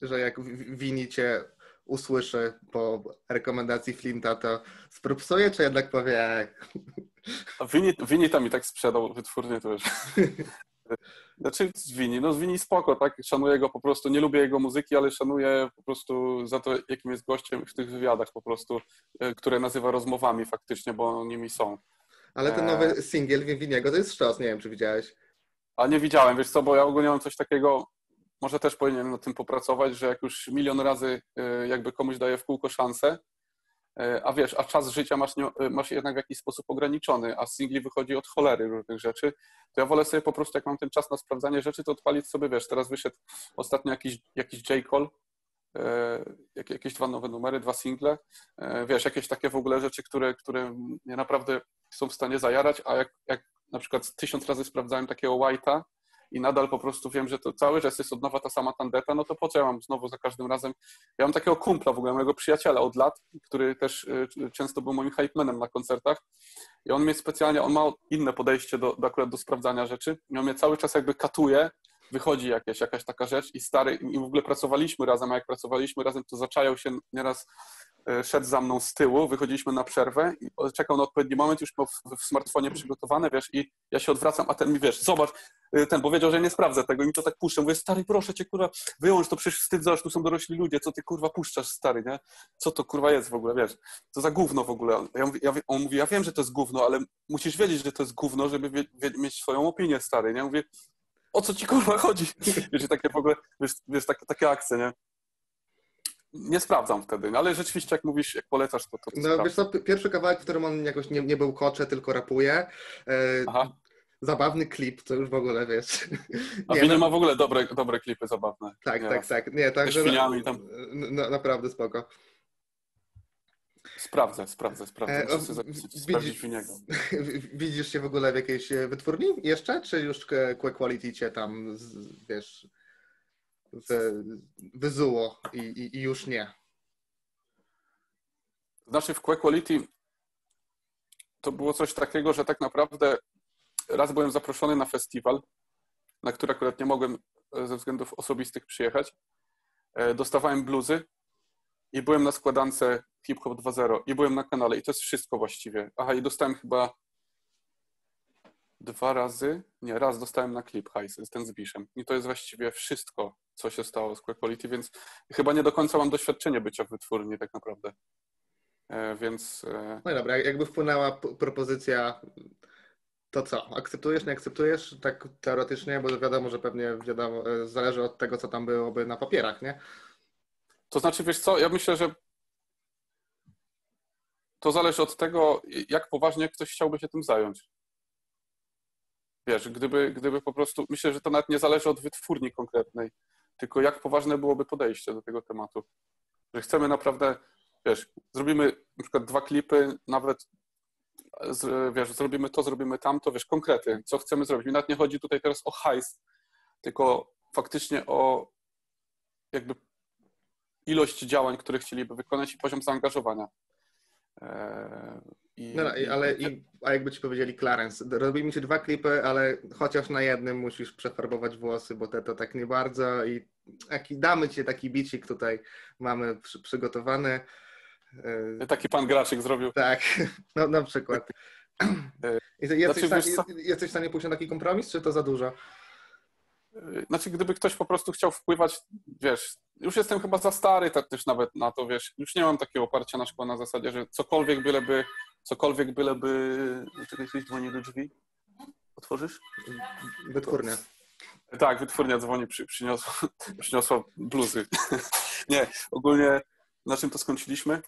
S1: że jak Wini cię usłyszy po rekomendacji Flinta, to sprupsuje, czy jednak powie...
S2: Wini, Wini tam i tak sprzedał wytwórnie, to już. *laughs* Znaczy z Wini, no z Wini spoko, tak? Szanuję go po prostu, nie lubię jego muzyki, ale szanuję po prostu za to, jakim jest gościem w tych wywiadach po prostu, e, które nazywa rozmowami faktycznie, bo nimi są.
S1: Ale ten nowy e... singiel Winiego to jest sztos, nie wiem, czy widziałeś.
S2: A nie widziałem, wiesz co, bo ja ogólnie mam coś takiego, może też powinienem nad tym popracować, że jak już milion razy e, jakby komuś daję w kółko szansę, a wiesz, a czas życia masz, e, masz jednak w jakiś sposób ograniczony, a singli wychodzi od cholery różnych rzeczy, to ja wolę sobie po prostu, jak mam ten czas na sprawdzanie rzeczy, to odpalić sobie, wiesz, teraz wyszedł ostatnio jakiś, jakiś J. Cole, e, jakieś dwa nowe numery, dwa single, wiesz, jakieś takie w ogóle rzeczy, które, które mnie naprawdę są w stanie zajarać, a jak, jak na przykład tysiąc razy sprawdzałem takiego White'a, i nadal po prostu wiem, że to cały czas jest od nowa ta sama tandeta, no to po co ja mam znowu za każdym razem. Ja mam takiego kumpla w ogóle, mojego przyjaciela od lat, który też y, często był moim hype manem na koncertach i on mnie specjalnie, on ma inne podejście do, do akurat do sprawdzania rzeczy i on mnie cały czas jakby katuje, wychodzi jakieś, jakaś taka rzecz i stary, i w ogóle pracowaliśmy razem, a jak pracowaliśmy razem, to zaczajał się nieraz E, szedł za mną z tyłu, wychodziliśmy na przerwę i czekał na odpowiedni moment, już miał w, w smartfonie przygotowane, wiesz, i ja się odwracam, a ten mi, wiesz, zobacz, e, ten powiedział, że nie sprawdzę tego i mi to tak puszczę. Mówię, stary, proszę cię, kurwa, wyłącz to, przecież wstyd, zobacz, tu są dorośli ludzie, co ty, kurwa, puszczasz, stary, nie? Co to, kurwa, jest w ogóle, wiesz? To za gówno w ogóle. Ja mówię, ja, on mówi, ja wiem, że to jest gówno, ale musisz wiedzieć, że to jest gówno, żeby wie, wie, mieć swoją opinię, stary, nie? Mówię, o co ci, kurwa, chodzi? *laughs* Wiesz, takie w ogóle, wiesz, wiesz takie, takie akcje, nie? nie sprawdzam wtedy, no ale rzeczywiście jak mówisz, jak polecasz, to to,
S1: No wiesz co, pierwszy kawałek, w którym on jakoś nie, nie był kocze, tylko rapuje. E, Aha. zabawny klip, to już w ogóle wiesz. *laughs*
S2: A nie, no, ma w ogóle dobre, dobre klipy zabawne.
S1: Tak, tak, tak. Nie, także
S2: świniami tam.
S1: No, naprawdę spoko.
S2: Sprawdzę, sprawdzę, sprawdzę. E, Muszę sobie widzisz, niego. *laughs*
S1: Widzisz się w ogóle w jakiejś e, wytwórni jeszcze, czy już Quality cię tam, wiesz, wyzuło i, i, i już nie?
S2: Znaczy w Quality to było coś takiego, że tak naprawdę raz byłem zaproszony na festiwal, na który akurat nie mogłem e, ze względów osobistych przyjechać. Dostawałem bluzy i byłem na składance Hip Hop 2.0 i byłem na kanale i to jest wszystko właściwie. Aha, i dostałem chyba dwa razy, nie, raz dostałem na klip hajs, ten z Biszem. I to jest właściwie wszystko, co się stało z Quick Quality, więc chyba nie do końca mam doświadczenie bycia w wytwórni tak naprawdę. E, więc...
S1: E... No dobra, jakby wpłynęła propozycja, to co? Akceptujesz, nie akceptujesz? Tak teoretycznie, bo wiadomo, że pewnie wiadomo, e, zależy od tego, co tam byłoby na papierach, nie?
S2: To znaczy, wiesz co, ja myślę, że to zależy od tego, jak poważnie ktoś chciałby się tym zająć. Wiesz, gdyby, gdyby po prostu, myślę, że to nawet nie zależy od wytwórni konkretnej, tylko jak poważne byłoby podejście do tego tematu. Że chcemy naprawdę, wiesz, zrobimy na przykład dwa klipy, nawet wiesz, zrobimy to, zrobimy tamto, wiesz, konkrety, co chcemy zrobić. Mi nawet nie chodzi tutaj teraz o hajs, tylko faktycznie o jakby ilość działań, które chcieliby wykonać i poziom zaangażowania.
S1: E, I, no, ale i, a jakby ci powiedzieli Clarence, robimy ci dwa klipy, ale chociaż na jednym musisz przefarbować włosy, bo te to tak nie bardzo i taki, damy ci taki bicik tutaj mamy przy, przygotowany.
S2: E, taki pan Graczyk zrobił.
S1: Tak, *laughs* no na przykład. E, *clears throat* jesteś, znaczy, w stanie, jesteś w stanie pójść na taki kompromis, czy to za dużo?
S2: Znaczy, gdyby ktoś po prostu chciał wpływać, wiesz, już jestem chyba za stary tak też nawet na to, wiesz, już nie mam takiego oparcia na szkło na zasadzie, że cokolwiek byleby, cokolwiek byleby, czekaj, ktoś dzwoni do drzwi, otworzysz?
S1: Wytwórnia.
S2: Tak, wytwórnia dzwoni, przy, przyniosła, *laughs* przyniosła bluzy. *laughs* nie, ogólnie na czym to skończyliśmy?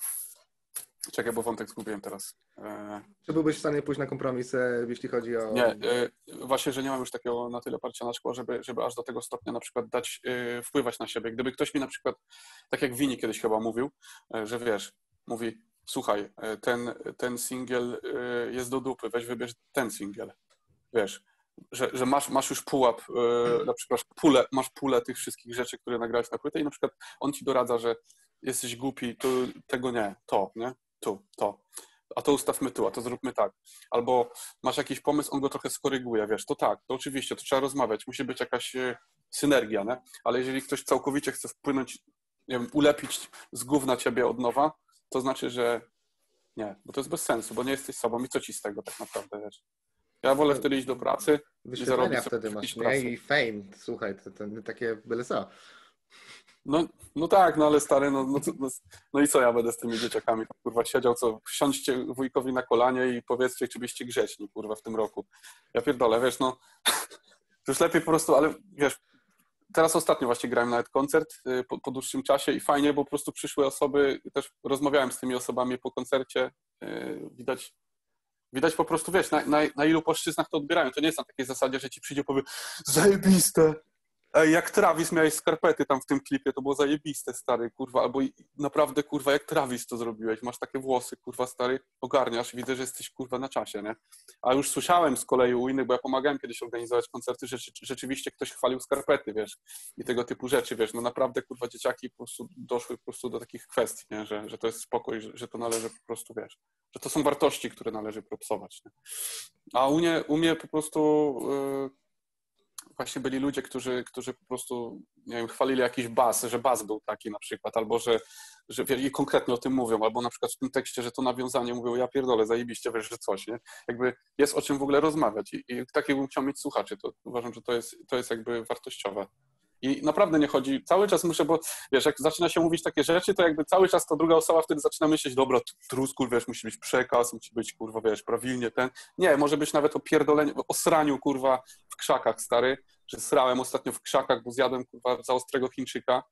S2: Czekaj, bo wątek zgubiłem teraz.
S1: E, Czy byłbyś w stanie pójść na kompromis, jeśli chodzi o...
S2: Nie, e, właśnie, że nie mam już takiego na tyle parcia na szkło, żeby, żeby aż do tego stopnia na przykład dać, e, wpływać na siebie. Gdyby ktoś mi na przykład, tak jak Wini kiedyś chyba mówił, że wiesz, mówi, słuchaj, ten, ten singiel jest do dupy, weź wybierz ten singiel. Wiesz, że, że masz, masz już pułap, na przykład pulę, masz pulę tych wszystkich rzeczy, które nagrałeś na płytę i na przykład on ci doradza, że jesteś głupi, to tego nie, to, nie? Tu, to. A to ustawmy tu, a to zróbmy tak. Albo masz jakiś pomysł, on go trochę skoryguje, wiesz, to tak, to oczywiście, to trzeba rozmawiać, musi być jakaś e, synergia, nie? Ale jeżeli ktoś całkowicie chce wpłynąć, nie wiem, ulepić z gówna ciebie od nowa, to znaczy, że nie, bo to jest bez sensu, bo nie jesteś sobą i co ci z tego tak naprawdę, wiesz? Ja wolę wtedy iść do pracy
S1: i zarobić wtedy masz, nie? I fame, słuchaj, to, to takie byle co.
S2: No, no tak, no ale stary, no, no, no, no, i co ja będę z tymi dzieciakami? Kurwa, siedział, co, siądźcie wujkowi na kolanie i powiedzcie, czy byście grzeczni, kurwa, w tym roku. Ja pierdolę, wiesz, no, już lepiej po prostu, ale wiesz, teraz ostatnio właśnie grałem nawet koncert y, po, po, dłuższym czasie i fajnie, bo po prostu przyszły osoby, też rozmawiałem z tymi osobami po koncercie, yy, widać, widać po prostu, wiesz, na, na, na, ilu płaszczyznach to odbierają. To nie jest na takiej zasadzie, że ci przyjdzie powie, zajebiste, jak Travis miałeś skarpety tam w tym klipie, to było zajebiste, stary, kurwa, albo naprawdę, kurwa, jak Travis to zrobiłeś, masz takie włosy, kurwa, stary, ogarniasz, widzę, że jesteś, kurwa, na czasie, nie? A już słyszałem z kolei u innych, bo ja pomagałem kiedyś organizować koncerty, że rzeczywiście ktoś chwalił skarpety, wiesz, i tego typu rzeczy, wiesz, no naprawdę, kurwa, dzieciaki po prostu doszły po prostu do takich kwestii, nie? Że, że to jest spokój, że, że to należy po prostu, wiesz, że to są wartości, które należy propsować, nie? A u mnie, u mnie po prostu... Yy, właśnie byli ludzie, którzy, którzy po prostu, nie wiem, chwalili jakiś bas, że bas był taki na przykład, albo że, że i konkretnie o tym mówią, albo na przykład w tym tekście, że to nawiązanie mówią, ja pierdolę, zajebiście, wiesz, że coś, nie? Jakby jest o czym w ogóle rozmawiać i, i taki bym chciał mieć słuchaczy, to uważam, że to jest, to jest jakby wartościowe. I naprawdę nie chodzi, cały czas muszę, bo wiesz, jak zaczyna się mówić takie rzeczy, to jakby cały czas ta druga osoba wtedy zaczyna myśleć, dobra, truskur, wiesz, musi być przekaz, musi być, kurwa, wiesz, prawilnie ten. Nie, może być nawet o pierdoleniu, o sraniu, kurwa, w krzakach, stary, że srałem ostatnio w krzakach, bo zjadłem, kurwa, za ostrego Chińczyka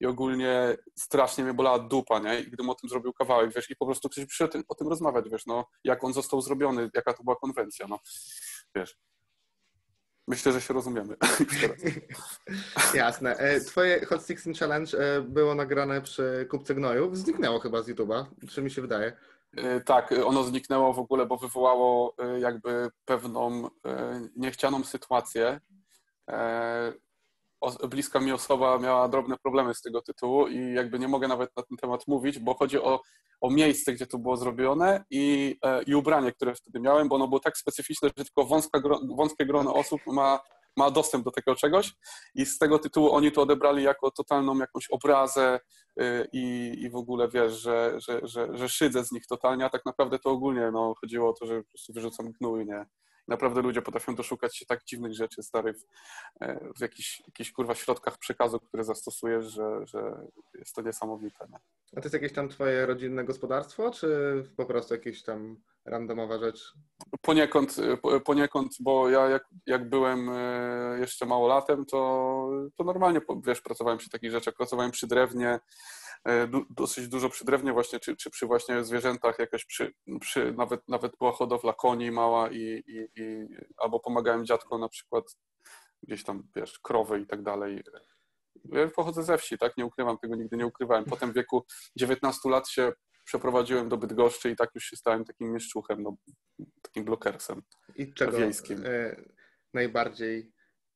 S2: i ogólnie strasznie mnie bolała dupa, nie? I gdybym o tym zrobił kawałek, wiesz, i po prostu ktoś przyszedł o tym rozmawiać, wiesz, no, jak on został zrobiony, jaka to była konwencja, no, wiesz. Myślę, że się rozumiemy. *laughs* *laughs*
S1: Jasne. E, twoje Hot 16 Challenge e, było nagrane przy Kupce Gnojów. Zniknęło chyba z YouTube'a, czy mi się wydaje?
S2: E, tak, ono zniknęło w ogóle, bo wywołało jakby pewną niechcianą sytuację. Bliska mi osoba miała drobne problemy z tego tytułu i jakby nie mogę nawet na ten temat mówić, bo chodzi o, o miejsce, gdzie to było zrobione i, i ubranie, które wtedy miałem, bo ono było tak specyficzne, że tylko wąska, wąskie grono osób ma ma dostęp do tego czegoś i z tego tytułu oni to odebrali jako totalną jakąś obrazę y, i, i w ogóle wiesz, że, że, że, że szydzę z nich totalnie, a tak naprawdę to ogólnie no, chodziło o to, że po prostu wyrzucam gnój, nie? Naprawdę ludzie potrafią doszukać się tak dziwnych rzeczy, stary, w, e, w jakichś, jakichś kurwa środkach przekazu, które zastosujesz, że, że jest to niesamowite. Nie?
S1: A to jest jakieś tam twoje rodzinne gospodarstwo, czy po prostu jakieś tam randomowa rzecz?
S2: Poniekąd, poniekąd bo ja jak, jak byłem e, jeszcze małolatem, to, to normalnie, wiesz, pracowałem przy takich rzeczach, pracowałem przy drewnie, e, dosyć dużo przy drewnie właśnie, czy, czy przy właśnie zwierzętach, jakaś przy, przy nawet, nawet była hodowla koni mała i, i, i albo pomagałem dziadkom na przykład gdzieś tam, wiesz, krowy i tak dalej. Ja pochodzę ze wsi, tak? Nie ukrywam tego, nigdy nie ukrywałem. Potem w wieku 19 lat się przeprowadziłem do Bydgoszczy i tak już się stałem takim mieszczuchem, no, takim blokersem
S1: I czego wiejskim. E, najbardziej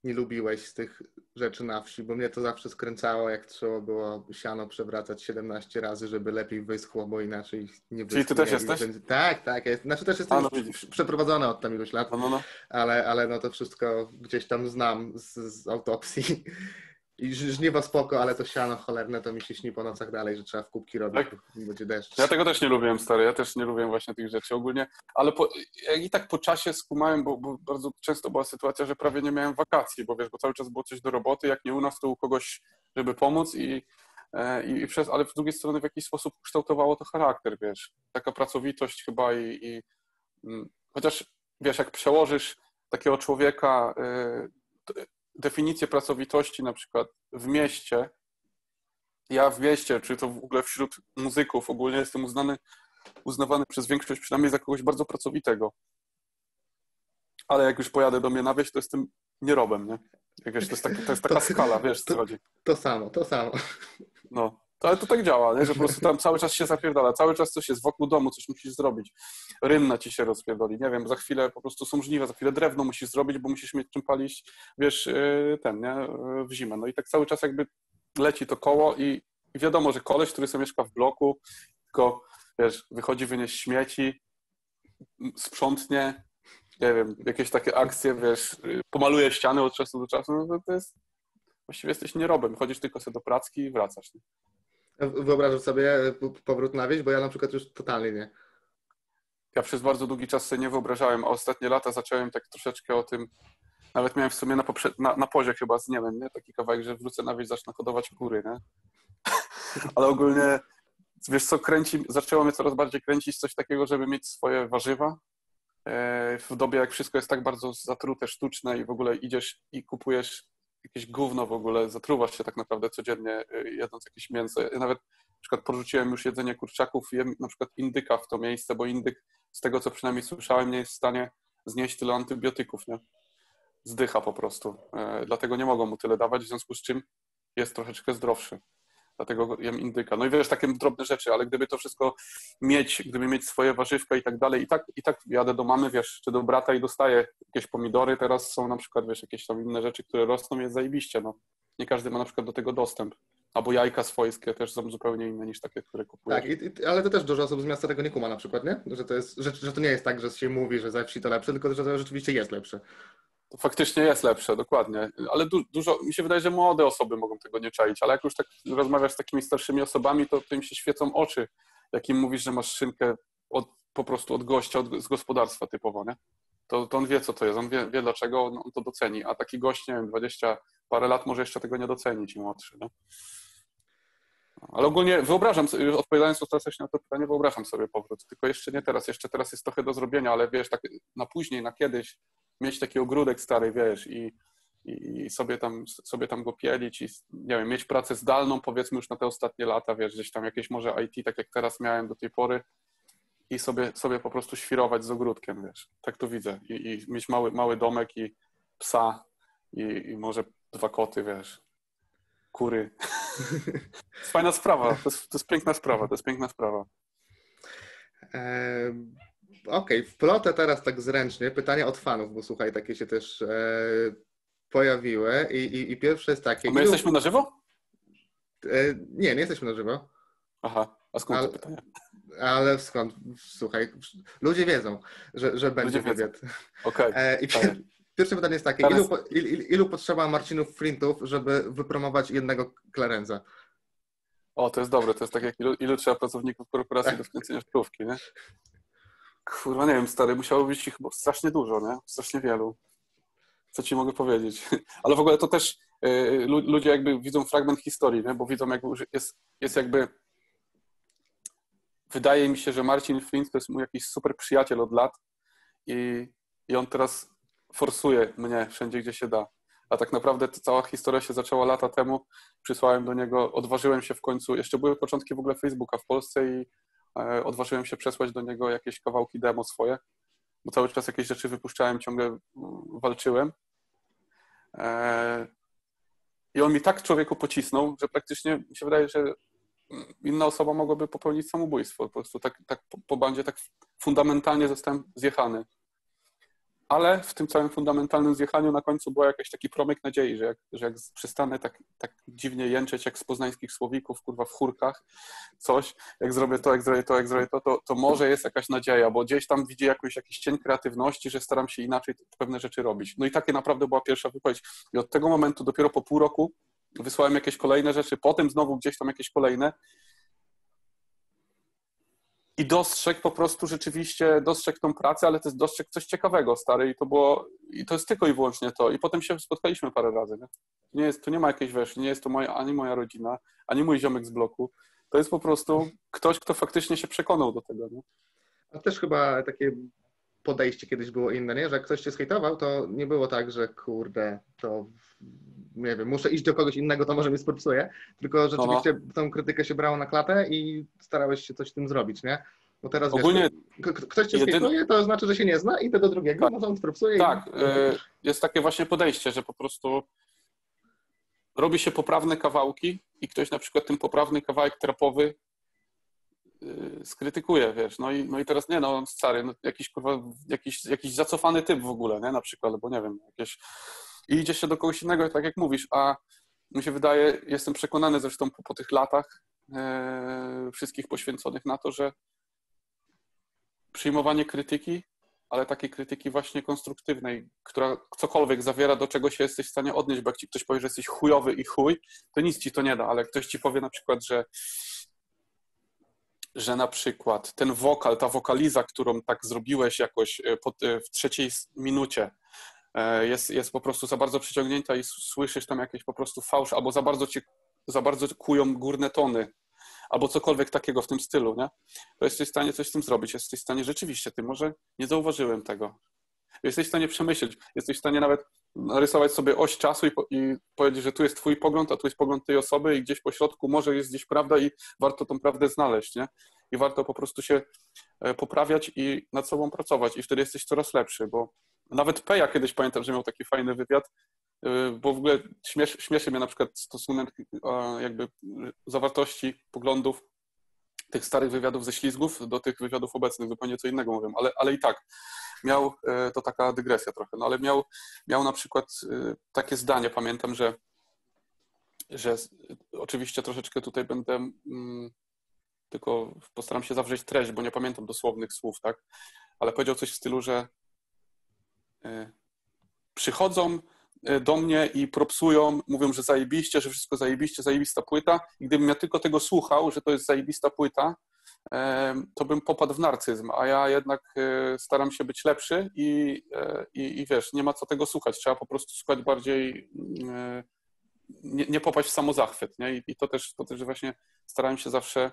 S1: nie lubiłeś z tych rzeczy na wsi, bo mnie to zawsze skręcało, jak trzeba było siano przewracać 17 razy, żeby lepiej wyschło, bo inaczej nie wyschło.
S2: Czyli ty też jesteś?
S1: Tak, tak. Jest. Znaczy też jestem A, no przeprowadzony od tam iluś lat, no, no, no. Ale, ale no to wszystko gdzieś tam znam z, z autopsji i żniwa spoko, ale to siano cholerne to mi się śni po nocach dalej, że trzeba w kubki robić, tak. będzie deszcz.
S2: Ja tego też nie lubiłem, stary, ja też nie lubiłem właśnie tych rzeczy ogólnie, ale po, i tak po czasie skumałem, bo, bo, bardzo często była sytuacja, że prawie nie miałem wakacji, bo wiesz, bo cały czas było coś do roboty, jak nie u nas, to u kogoś, żeby pomóc i, e, i, i przez, ale z drugiej strony w jakiś sposób kształtowało to charakter, wiesz, taka pracowitość chyba i, i mm, chociaż, wiesz, jak przełożysz takiego człowieka, y, definicję pracowitości na przykład w mieście, ja w mieście, czy to w ogóle wśród muzyków ogólnie jestem uznany, uznawany przez większość przynajmniej za kogoś bardzo pracowitego. Ale jak już pojadę do mnie na wieś, to jestem nierobem, nie? Jak wiesz, to jest, taki, to jest taka to, skala, wiesz, co chodzi.
S1: To samo, to samo.
S2: No, ale to tak działa, nie? że po prostu tam cały czas się zapierdala, cały czas coś jest wokół domu, coś musisz zrobić. Rynna ci się rozpierdoli, nie wiem, za chwilę po prostu są żniwa, za chwilę drewno musisz zrobić, bo musisz mieć czym palić, wiesz, y, ten, nie, w zimę. No i tak cały czas jakby leci to koło i, wiadomo, że koleś, który sobie mieszka w bloku, tylko, wiesz, wychodzi wynieść śmieci, sprzątnie, nie wiem, jakieś takie akcje, wiesz, pomaluje ściany od czasu do czasu, no to, to jest, właściwie jesteś nierobem, chodzisz tylko sobie do pracki i wracasz. Nie?
S1: Wyobrażasz sobie powrót na wieś? Bo ja na przykład już totalnie nie.
S2: Ja przez bardzo długi czas sobie nie wyobrażałem, a ostatnie lata zacząłem tak troszeczkę o tym, nawet miałem w sumie na, poprzed... na, na chyba z niemem, nie? Taki kawałek, że wrócę na wieś, zacznę hodować kury, nie? *laughs* Ale ogólnie, wiesz co, kręci, zaczęło mnie coraz bardziej kręcić coś takiego, żeby mieć swoje warzywa. E, w dobie, jak wszystko jest tak bardzo zatrute, sztuczne i w ogóle idziesz i kupujesz jakieś gówno w ogóle, zatruwasz się tak naprawdę codziennie y, jedząc jakieś mięso. Ja nawet na przykład porzuciłem już jedzenie kurczaków, jem na przykład indyka w to miejsce, bo indyk, z tego co przynajmniej słyszałem, nie jest w stanie znieść tyle antybiotyków, nie? Zdycha po prostu. E, dlatego nie mogą mu tyle dawać, w związku z czym jest troszeczkę zdrowszy. Dlatego jem indyka. No i wiesz, takie drobne rzeczy, ale gdyby to wszystko mieć, gdyby mieć swoje warzywka i tak dalej, i tak, i tak jadę do mamy, wiesz, czy do brata i dostaję jakieś pomidory, teraz są na przykład, wiesz, jakieś tam inne rzeczy, które rosną, jest zajebiście, no. Nie każdy ma na przykład do tego dostęp. Albo jajka swojskie też są zupełnie inne niż takie, które kupuję.
S1: Tak, i, ale to też dużo osób z miasta tego nie kuma na przykład, nie? Że to, jest, że, że to nie jest tak, że się mówi, że ze wsi to lepsze, tylko że to rzeczywiście jest lepsze.
S2: To faktycznie jest lepsze, dokładnie. Ale du dużo, mi się wydaje, że młode osoby mogą tego nie czaić, ale jak już tak rozmawiasz z takimi starszymi osobami, to, to im się świecą oczy, jak im mówisz, że masz szynkę od, po prostu od gościa, od, z gospodarstwa typowo, nie? To, to on wie, co to jest, on wie, wie dlaczego, on, on, to doceni, a taki gość, nie wiem, 20 parę lat może jeszcze tego nie docenić młodszy, nie? Ale ogólnie wyobrażam, odpowiadając ostatecznie na to pytanie, wyobrażam sobie powrót, tylko jeszcze nie teraz, jeszcze teraz jest trochę do zrobienia, ale wiesz, tak na później, na kiedyś, mieć taki ogródek stary, wiesz, i, i sobie, tam, sobie tam go pielić i, nie wiem, mieć pracę zdalną, powiedzmy już na te ostatnie lata, wiesz, gdzieś tam jakieś może IT, tak jak teraz miałem do tej pory i sobie, sobie po prostu świrować z ogródkiem, wiesz, tak to widzę i, i mieć mały, mały domek i psa i, i może dwa koty, wiesz, kury. *laughs* fajna sprawa, to jest, to jest piękna sprawa, to jest piękna sprawa.
S1: Okej, okay. wplotę teraz tak zręcznie pytania od fanów, bo słuchaj, takie się też e, pojawiły i, i, i, pierwsze jest takie...
S2: A my jesteśmy na żywo?
S1: E, nie, nie jesteśmy na żywo.
S2: Aha, a skąd ale, to pytanie?
S1: Ale skąd? Słuchaj, ludzie wiedzą, że, że będzie wywiad.
S2: Okej. Okay.
S1: E, I *laughs* pierwsze pytanie jest takie, Teraz... ilu, ilu, ilu potrzeba Marcinów Flintów, żeby wypromować jednego Clarenza?
S2: O, to jest dobre, to jest tak jak ilu, ilu trzeba pracowników korporacji do wkręcenia szkówki, nie? Kurwa, nie wiem, stary, musiało być ich strasznie dużo, nie? Strasznie wielu. Co ci mogę powiedzieć? *laughs* Ale w ogóle to też y, ludzie jakby widzą fragment historii, nie? Bo widzą jakby, jest, jest jakby wydaje mi się, że Marcin Flint to jest mój jakiś super przyjaciel od lat i, i on teraz forsuje mnie wszędzie, gdzie się da. A tak naprawdę cała historia się zaczęła lata temu. Przysłałem do niego, odważyłem się w końcu, jeszcze były początki w ogóle Facebooka w Polsce i odważyłem się przesłać do niego jakieś kawałki demo swoje, bo cały czas jakieś rzeczy wypuszczałem, ciągle mm, walczyłem. E, I on mi tak człowieku pocisnął, że praktycznie mi się wydaje, że inna osoba mogłaby popełnić samobójstwo. Po prostu tak, tak po bandzie tak fundamentalnie zostałem zjechany. Ale w tym całym fundamentalnym zjechaniu na końcu była jakaś taki promyk nadziei, że jak, że jak przestanę tak, tak dziwnie jęczeć jak z poznańskich słowików, kurwa w chórkach, coś, jak zrobię to, jak zrobię to, jak zrobię to, to, to może jest jakaś nadzieja, bo gdzieś tam widzi jakiś, jakiś cień kreatywności, że staram się inaczej pewne rzeczy robić. No i takie naprawdę była pierwsza wypowiedź. I od tego momentu, dopiero po pół roku, wysłałem jakieś kolejne rzeczy, potem znowu gdzieś tam jakieś kolejne. I dostrzegł po prostu rzeczywiście, dostrzegł tą pracę, ale też dostrzegł coś ciekawego, stary, i to było, i to jest tylko i wyłącznie to. I potem się spotkaliśmy parę razy, nie? Nie jest, to nie ma jakiejś, wiesz, nie jest to moja, ani moja rodzina, ani mój ziomek z bloku. To jest po prostu ktoś, kto faktycznie się przekonał do tego, nie?
S1: A też chyba takie podejście kiedyś było inne, nie? Że jak ktoś cię skejtował, to nie było tak, że kurde, to nie wiem, muszę iść do kogoś innego, to może mnie sportsuje, tylko rzeczywiście no, no. tą krytykę się brało na klatę i starałeś się coś z tym zrobić, nie? Bo teraz Ogólnie wiesz, ktoś cię jedyny... skejtuje, to znaczy, że się nie zna, idę do drugiego, tak. może on sportsuje.
S2: Tak,
S1: i...
S2: Y, jest takie właśnie podejście, że po prostu robi się poprawne kawałki i ktoś na przykład ten poprawny kawałek trapowy Y, skrytykuje, wiesz, no i, no i teraz nie, no stary, no, jakiś kurwa, jakiś, jakiś zacofany typ w ogóle, nie, na przykład, albo nie wiem, jakieś i idzie się do kogoś innego, tak jak mówisz, a mi się wydaje, jestem przekonany zresztą po, po tych latach e, wszystkich poświęconych na to, że przyjmowanie krytyki, ale takiej krytyki właśnie konstruktywnej, która cokolwiek zawiera, do czego się jesteś w stanie odnieść, bo jak ci ktoś powie, że jesteś chujowy i chuj, to nic ci to nie da, ale ktoś ci powie na przykład, że że na przykład ten wokal, ta wokaliza, którą tak zrobiłeś jakoś e, e, w trzeciej minucie, jest, jest po prostu za bardzo przyciągnięta i słyszysz tam jakieś po prostu fałsz, albo za bardzo ci, za bardzo kują górne tony, albo cokolwiek takiego w tym stylu, nie? To jesteś w stanie coś z tym zrobić. Jesteś w stanie rzeczywiście, ty może nie zauważyłem tego. Jesteś w stanie przemyśleć, jesteś w stanie nawet narysować sobie oś czasu i, po, i, powiedzieć, że tu jest twój pogląd, a tu jest pogląd tej osoby i gdzieś po środku może jest gdzieś prawda i warto tą prawdę znaleźć, nie? I warto po prostu się e, poprawiać i nad sobą pracować i wtedy jesteś coraz lepszy, bo nawet Peja kiedyś pamiętam, że miał taki fajny wywiad, e, bo w ogóle śmiesz, śmieszy mnie na przykład stosunek jakby zawartości poglądów tych starych wywiadów ze ślizgów do tych wywiadów obecnych, zupełnie co innego mówię, ale, ale i tak. Miał, e, to taka dygresja trochę, no ale miał, miał na przykład e, takie zdanie, pamiętam, że, że oczywiście troszeczkę tutaj będę mm, tylko postaram się zawrzeć treść, bo nie pamiętam dosłownych słów, tak, ale powiedział coś w stylu, że przychodzą do mnie i propsują, mówią, że zajebiście, że wszystko zajebiście, zajebista płyta. I gdybym ja tylko tego słuchał, że to jest zajebista płyta, to bym popadł w narcyzm, a ja jednak e, staram się być lepszy i, e, i, i wiesz, nie ma co tego słuchać, trzeba po prostu słuchać bardziej, e, nie, nie popaść w samozachwyt, nie? I, i to, też, to też właśnie starałem się zawsze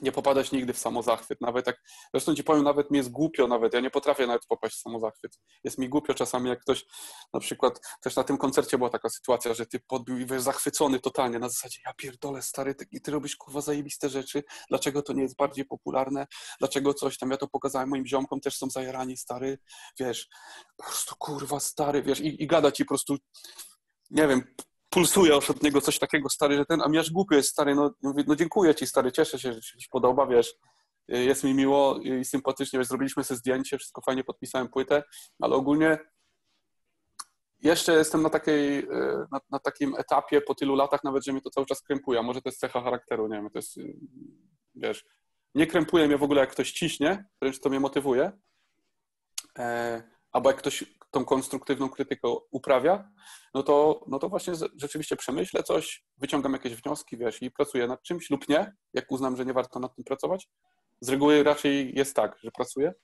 S2: nie popadać nigdy w samozachwyt. Nawet jak, zresztą ci powiem, nawet mi jest głupio nawet, ja nie potrafię nawet popaść w samozachwyt. Jest mi głupio czasami, jak ktoś, na przykład, też na tym koncercie była taka sytuacja, że ty podbił i wiesz, zachwycony totalnie, na zasadzie, ja pierdolę, stary, ty, ty robisz, kurwa, zajebiste rzeczy, dlaczego to nie jest bardziej popularne, dlaczego coś tam, ja to pokazałem moim ziomkom, też są zajarani, stary, wiesz, po prostu, kurwa, stary, wiesz, i, i gada ci po prostu, nie wiem, pulsuje od niego coś takiego, stary, że ten, a mi aż głupio jest, stary, no, mówię, no dziękuję ci, stary, cieszę się, że ci się podoba, wiesz, jest mi miło i sympatycznie, wiesz, zrobiliśmy sobie zdjęcie, wszystko fajnie, podpisałem płytę, ale ogólnie jeszcze jestem na, takiej, e, na, na, takim etapie po tylu latach nawet, że mnie to cały czas krępuje, a może to jest cecha charakteru, nie wiem, to jest, wiesz, nie krępuje mnie w ogóle, jak ktoś ciśnie, wręcz to mnie motywuje, e, albo jak ktoś tą konstruktywną krytykę uprawia, no to, no to właśnie rzeczywiście przemyślę coś, wyciągam jakieś wnioski, wiesz, i pracuję nad czymś lub nie, jak uznam, że nie warto nad tym pracować. Z reguły raczej jest tak, że pracuję.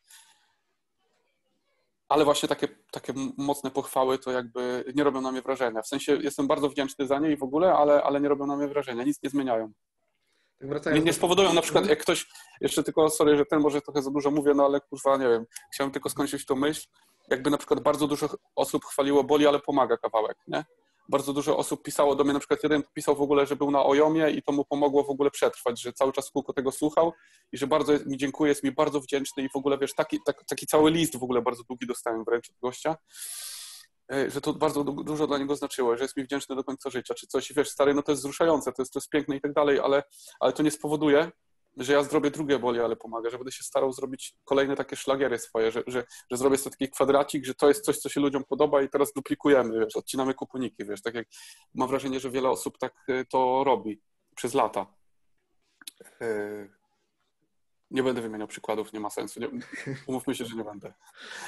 S2: Ale właśnie takie, takie mocne pochwały to jakby nie robią na mnie wrażenia. W sensie jestem bardzo wdzięczny za nie i w ogóle, ale, ale nie robią na mnie wrażenia, nic nie zmieniają. Tak nie, nie spowodują na przykład, jak ktoś, jeszcze tylko, sorry, że ten może trochę za dużo mówię, no ale kurwa, nie wiem, chciałem tylko skończyć tą myśl, jakby na przykład bardzo dużo osób chwaliło boli, ale pomaga kawałek, nie? Bardzo dużo osób pisało do mnie, na przykład jeden pisał w ogóle, że był na Ojomie i to mu pomogło w ogóle przetrwać, że cały czas kółko tego słuchał i że bardzo mi dziękuję, jest mi bardzo wdzięczny i w ogóle, wiesz, taki, taki, taki cały list w ogóle bardzo długi dostałem wręcz od gościa, e, że to bardzo dużo dla niego znaczyło, że jest mi wdzięczny do końca życia, czy coś, wiesz, stary, no to jest wzruszające, to jest, to jest piękne i tak dalej, ale, ale to nie spowoduje, że ja zrobię drugie boli, ale pomaga, że będę się starał zrobić kolejne takie szlagiery swoje, że, że, że zrobię sobie taki kwadracik, że to jest coś, co się ludziom podoba i teraz duplikujemy, wiesz, odcinamy kuponiki, wiesz, tak jak mam wrażenie, że wiele osób tak e, to robi przez lata. E, nie będę wymieniał przykładów, nie ma sensu. Nie, umówmy się, że nie będę.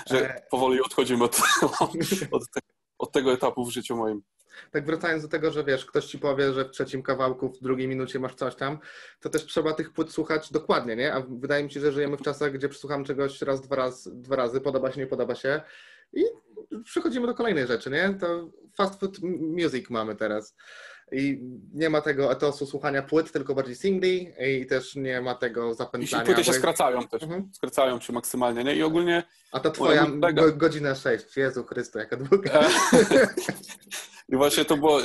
S2: Że e, powoli odchodzimy od, *laughs* od, te, od tego etapu w życiu moim
S1: tak wracając do tego, że wiesz, ktoś ci powie, że w trzecim kawałku, w drugiej minucie masz coś tam, to też trzeba tych płyt słuchać dokładnie, nie? A wydaje mi się, że żyjemy w czasach, gdzie przesłucham czegoś raz, dwa, raz, dwa razy, podoba się, nie podoba się i przechodzimy do kolejnej rzeczy, nie? To fast food music mamy teraz. I nie ma tego etosu słuchania płyt, tylko bardziej singli i też nie ma tego zapętlania.
S2: I płyty się skracają też, mhm. skracają się maksymalnie, nie? I ogólnie...
S1: A to twoja go, godzina 6, Jezu Chrysto, jaka długa. E, *laughs*
S2: I właśnie to było,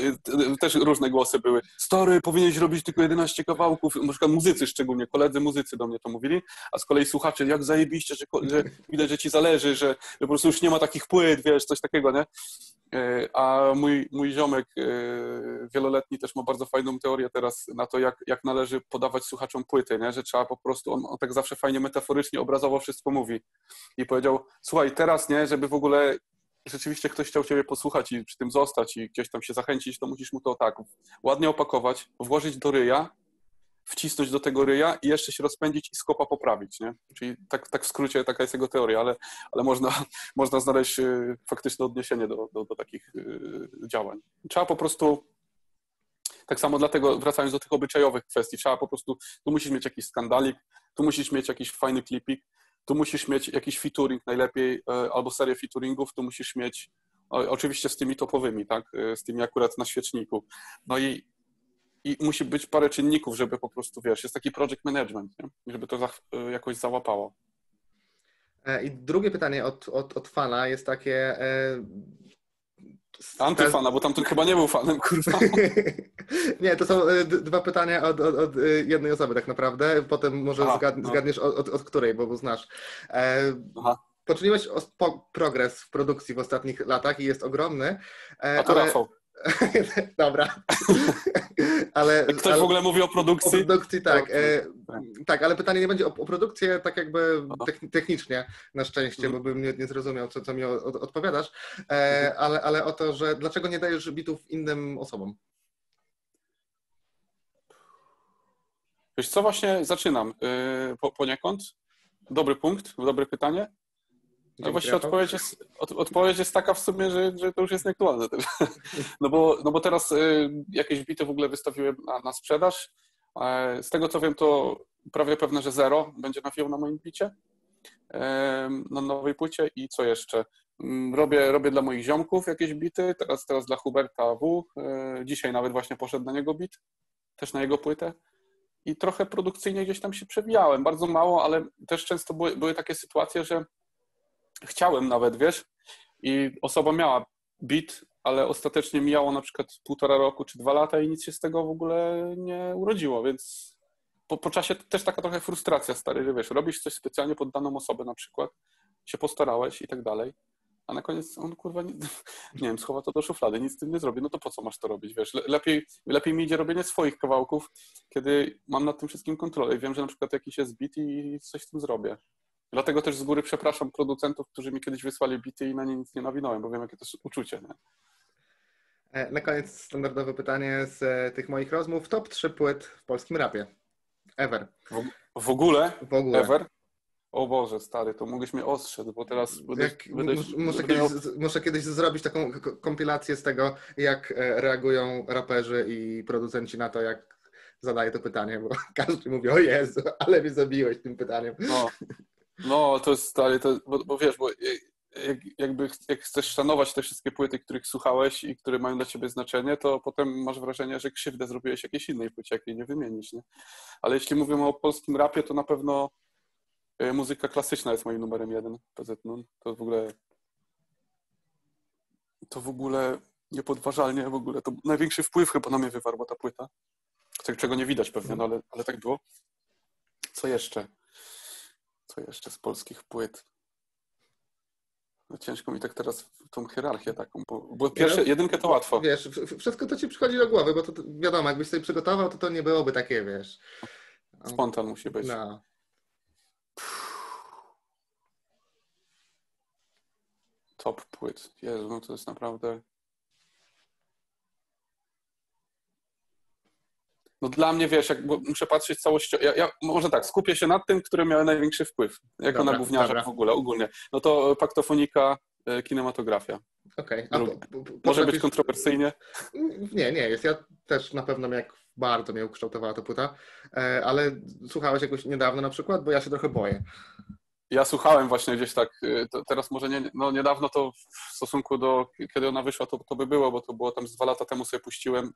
S2: też różne głosy były. Story, powinieneś robić tylko 11 kawałków. Na przykład muzycy szczególnie, koledzy muzycy do mnie to mówili, a z kolei słuchacze, jak zajebiście, że, że widać, że ci zależy, że, że po prostu już nie ma takich płyt, wiesz, coś takiego, nie? Y, a mój, mój ziomek y, wieloletni też ma bardzo fajną teorię teraz na to, jak, jak należy podawać słuchaczom płyty, nie? że trzeba po prostu, on, on tak zawsze fajnie metaforycznie, obrazowo wszystko mówi. I powiedział, słuchaj, teraz nie, żeby w ogóle rzeczywiście ktoś chciał Ciebie posłuchać i przy tym zostać i gdzieś tam się zachęcić, to musisz mu to tak ładnie opakować, włożyć do ryja, wcisnąć do tego ryja i jeszcze się rozpędzić i skopa poprawić, nie? Czyli tak, tak w skrócie taka jest jego teoria, ale, ale można, *laughs* można znaleźć y, faktyczne odniesienie do, do, do takich y, działań. Trzeba po prostu tak samo dlatego, wracając do tych obyczajowych kwestii, trzeba po prostu, tu musisz mieć jakiś skandalik, tu musisz mieć jakiś fajny klipik, tu musisz mieć jakiś featuring najlepiej, e, albo serię featuringów, tu musisz mieć, oczywiście z tymi topowymi, tak, e, z tymi akurat na świeczniku. No i, i musi być parę czynników, żeby po prostu, wiesz, jest taki project management, nie? żeby to e, jakoś załapało.
S1: I drugie pytanie od, od, od fana jest takie,
S2: Antyfana, bo tamten chyba nie był fanem, kurwa. *laughs*
S1: nie, to są e, dwa pytania od, od, od, e, jednej osoby tak naprawdę. Potem może Aha, zgad, no. zgadniesz od, od, której, bo znasz. E, Aha. Poczyniłeś progres w produkcji w ostatnich latach i jest ogromny.
S2: E, A to ale... Rafał. *laughs*
S1: Dobra. *laughs*
S2: ale, Ktoś ale, w ogóle mówi o produkcji?
S1: O produkcji, tak. E, tak, ale pytanie nie będzie o, o produkcję tak jakby technicznie, na szczęście, mhm. bo bym nie, nie zrozumiał, co, co mi od, odpowiadasz, e, mhm. ale, ale o to, że dlaczego nie dajesz bitów innym osobom?
S2: Wiesz co, właśnie zaczynam yy, po, poniekąd. Dobry punkt, dobre pytanie. No właśnie odpowiedź jest, od, odpowiedź jest taka w sumie, że, że to już jest nieaktualne też. *laughs* No bo, no bo teraz y, jakieś bity w ogóle wystawiłem na, na sprzedaż. E, z tego co wiem, to prawie pewne, że zero będzie nawijał na moim bicie, e, na nowej płycie i co jeszcze? Mm, robię, robię dla moich ziomków jakieś bity, teraz, teraz dla Huberta W. E, dzisiaj nawet właśnie poszedł na niego bit, też na jego płytę. i trochę produkcyjnie gdzieś tam się przewijałem. Bardzo mało, ale też często były, były takie sytuacje, że chciałem nawet, wiesz, i osoba miała beat, ale ostatecznie mijało na przykład półtora roku czy dwa lata i nic się z tego w ogóle nie urodziło, więc po, po czasie też taka trochę frustracja, stary, że wiesz, robisz coś specjalnie pod daną osobę na przykład, się postarałeś i tak dalej, a na koniec on kurwa, nie, *laughs* nie wiem, schowa to do szuflady, nic z tym nie zrobi, no to po co masz to robić, wiesz, lepiej, lepiej mi idzie robienie swoich kawałków, kiedy mam nad tym wszystkim kontrolę i wiem, że na przykład jakiś jest beat i coś z tym zrobię. Dlatego też z góry przepraszam producentów, którzy mi kiedyś wysłali bity i na nie nic nie nawinąłem, bo wiem, jakie to jest uczucie. Nie?
S1: E, na koniec standardowe pytanie z e, tych moich rozmów. Top 3 płyt w polskim rapie. Ever.
S2: W, w ogóle?
S1: W ogóle.
S2: Ever? O Boże, stary, to mógłbyś mnie ostrzec, bo teraz będę,
S1: jak,
S2: będę,
S1: muszę,
S2: będę
S1: kiedyś, muszę, kiedyś, zrobić taką kompilację z tego, jak e, reagują raperzy i producenci na to, jak zadaję to pytanie, bo *laughs* każdy mówi, o Jezu, ale mnie zabiłeś tym pytaniem.
S2: No, no to jest stary, to, bo, bo wiesz, bo jak, jakby jak chcesz szanować te wszystkie płyty, których słuchałeś i które mają dla ciebie znaczenie, to potem masz wrażenie, że krzywdę zrobiłeś jakiejś innej płycie, jak jej nie wymienisz. Nie? Ale jeśli mówimy o polskim rapie, to na pewno e, muzyka klasyczna jest moim numerem jeden, PZ Nun. To w ogóle to w ogóle niepodważalnie w ogóle, to największy wpływ chyba na mnie wywarła ta płyta, czego nie widać pewnie, no ale, ale tak było. Co jeszcze? Co jeszcze z polskich płyt? No ciężko mi tak teraz tą hierarchię taką, bo, bo pierwsze, jedynkę to łatwo.
S1: Wiesz, wszystko to ci przychodzi do głowy, bo to wiadomo, jakbyś sobie przygotował, to to nie byłoby takie, wiesz.
S2: Spontan musi być.
S1: No.
S2: Top płyt. Jezu, no to jest naprawdę... No dla mnie, wiesz, jak, muszę patrzeć całościowo, ja, ja, może tak, skupię się nad tym, które miały największy wpływ, jako dobra, na gówniarza w ogóle, ogólnie. No to paktofonika, e, kinematografia.
S1: Okej.
S2: Okay. Może być kontrowersyjnie?
S1: Nie, nie jest. Ja też na pewno jak bardzo mnie ukształtowała ta płyta, e, ale słuchałeś jakoś niedawno na przykład, bo ja się trochę boję.
S2: Ja słuchałem właśnie gdzieś tak, e, teraz może nie, no niedawno to w stosunku do kiedy ona wyszła, to, to by było, bo to było tam z dwa lata temu sobie puściłem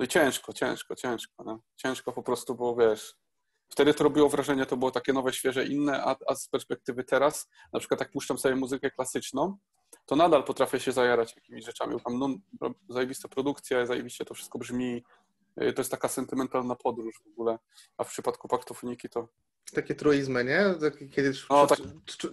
S2: no i ciężko, ciężko, ciężko. No. Ciężko po prostu było, wiesz, wtedy to robiło wrażenie, to było takie nowe, świeże, inne, a, a z perspektywy teraz, na przykład jak puszczam sobie muzykę klasyczną, to nadal potrafię się zajarać jakimiś rzeczami. Tam no, zajebista produkcja, zajebiście to wszystko brzmi, y, to jest taka sentymentalna podróż w ogóle, a w przypadku paktofoniki to
S1: takie truizmy, nie? Kiedy
S2: no, tak.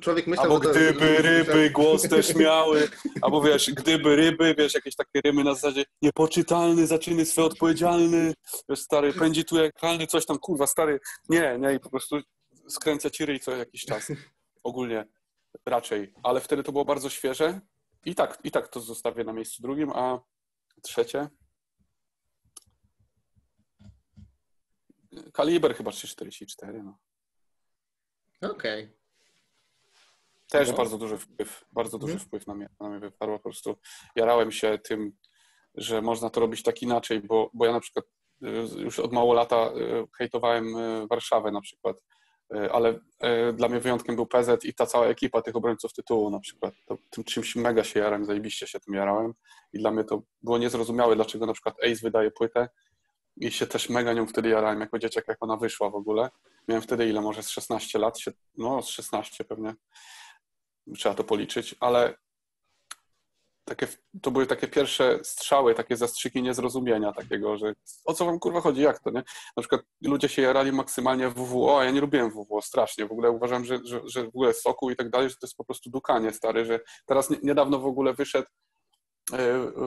S1: człowiek myślał,
S2: Albo to, gdyby ryby głos też *laughs* miały, albo wiesz, gdyby ryby, wiesz, jakieś takie rymy na zasadzie niepoczytalny, zaczyny swe odpowiedzialny, wiesz, stary, pędzi tu jak kalny, coś tam, kurwa, stary, nie, nie, i po prostu skręca ci ryj co jakiś czas, ogólnie, raczej, ale wtedy to było bardzo świeże i tak, i tak to zostawię na miejscu drugim, a trzecie Kaliber chyba 344, no.
S1: Okej. Okay.
S2: Też no. bardzo duży wpływ, bardzo duży hmm. wpływ na mnie, na mnie. Po prostu jarałem się tym, że można to robić tak inaczej, bo, bo ja na przykład y, już od mało lata y, hejtowałem y, Warszawę na przykład, ale dla mnie wyjątkiem był PZ i ta cała ekipa tych obrońców tytułu na przykład. To, tym czymś mega się jarałem, zajebiście się tym jarałem i dla mnie to było niezrozumiałe, dlaczego na przykład Ace wydaje płytę i się też mega nią wtedy jarałem jako dzieciak, jak ona wyszła w ogóle Miałem wtedy ile? Może z 16 lat? No, z 16 pewnie. Trzeba to policzyć, ale takie, to były takie pierwsze strzały, takie zastrzyki niezrozumienia takiego, że o co wam kurwa chodzi, jak to, nie? Na przykład ludzie się jarali maksymalnie WWO, a ja nie lubiłem WWO strasznie. W ogóle uważam, że, że, że w ogóle soku i tak dalej, że to jest po prostu dukanie stary, że teraz niedawno w ogóle wyszedł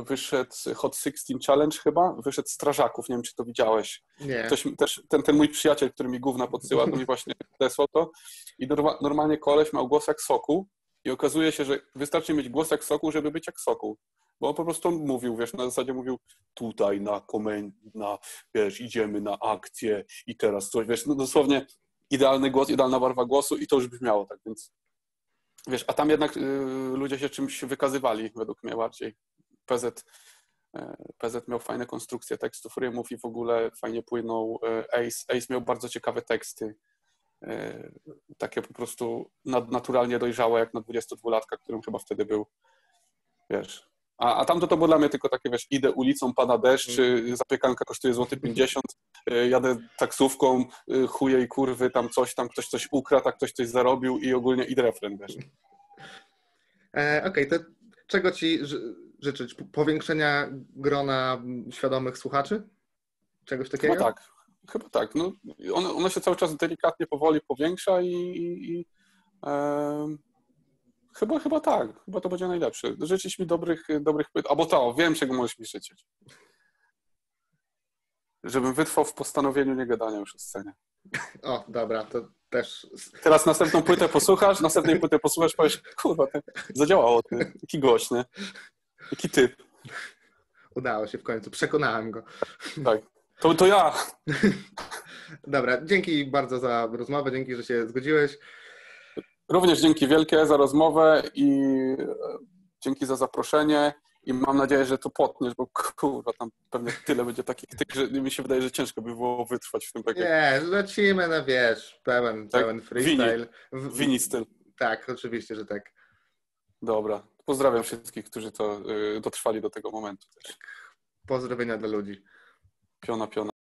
S2: wyszedł Hot 16 Challenge chyba, wyszedł Strażaków, nie wiem czy to widziałeś.
S1: Nie.
S2: Ktoś, też, ten, ten mój przyjaciel, który mi gówna podsyła, to mi właśnie *laughs* desło to i normalnie koleś miał głos jak soku i okazuje się, że wystarczy mieć głos jak soku, żeby być jak soku. Bo on po prostu mówił, wiesz, na zasadzie mówił tutaj na komend, na, wiesz, idziemy na akcję i teraz coś, wiesz, no dosłownie idealny głos, idealna barwa głosu i to już brzmiało tak, więc wiesz, a tam jednak y, ludzie się czymś wykazywali według mnie bardziej. PZ, e, PZ miał fajne konstrukcje tekstów, rymów i w ogóle fajnie płynął. E, Ace, Ace miał bardzo ciekawe teksty, e, takie po prostu naturalnie dojrzałe, jak na 22-latka, którym chyba wtedy był, wiesz. A, a tamto to było dla mnie tylko takie, wiesz, idę ulicą, pada deszcz, mm. zapiekanka kosztuje złoty 50, y, jadę taksówką, y, chuje i kurwy, tam coś, tam ktoś coś ukradł, a ktoś coś zarobił i ogólnie idę refren, wiesz.
S1: E, Okej, okay, to czego ci życzyć? Powiększenia grona świadomych słuchaczy? Czegoś takiego?
S2: Chyba tak. Chyba tak. No, ono, ono się cały czas delikatnie, powoli powiększa i, i, e, chyba, chyba tak. Chyba to będzie najlepsze. Życzyć mi dobrych, dobrych pytań. Albo to, wiem, czego możesz mi życzyć. Żebym wytrwał w postanowieniu nie gadania już o scenie.
S1: O, dobra, to też...
S2: Teraz następną płytę posłuchasz, następnej płytę posłuchasz, powiesz, kurwa, to zadziałało, ty. jaki głośny, jaki typ.
S1: Udało się w końcu, przekonałem go.
S2: Tak, to, to ja. *laughs*
S1: Dobra, dzięki bardzo za rozmowę, dzięki, że się zgodziłeś.
S2: Również dzięki wielkie za rozmowę i dzięki za zaproszenie i mam nadzieję, że to potniesz, bo kurwa, tam pewnie tyle będzie takich tych, że mi się wydaje, że ciężko by było wytrwać w tym takim.
S1: Nie, lecimy na wiesz, pełen, tak? pełen freestyle.
S2: Wini, wini styl.
S1: Tak, oczywiście, że tak.
S2: Dobra. Pozdrawiam wszystkich, którzy to y, dotrwali do tego momentu.
S1: Pozdrowienia dla ludzi.
S2: Piona, piona.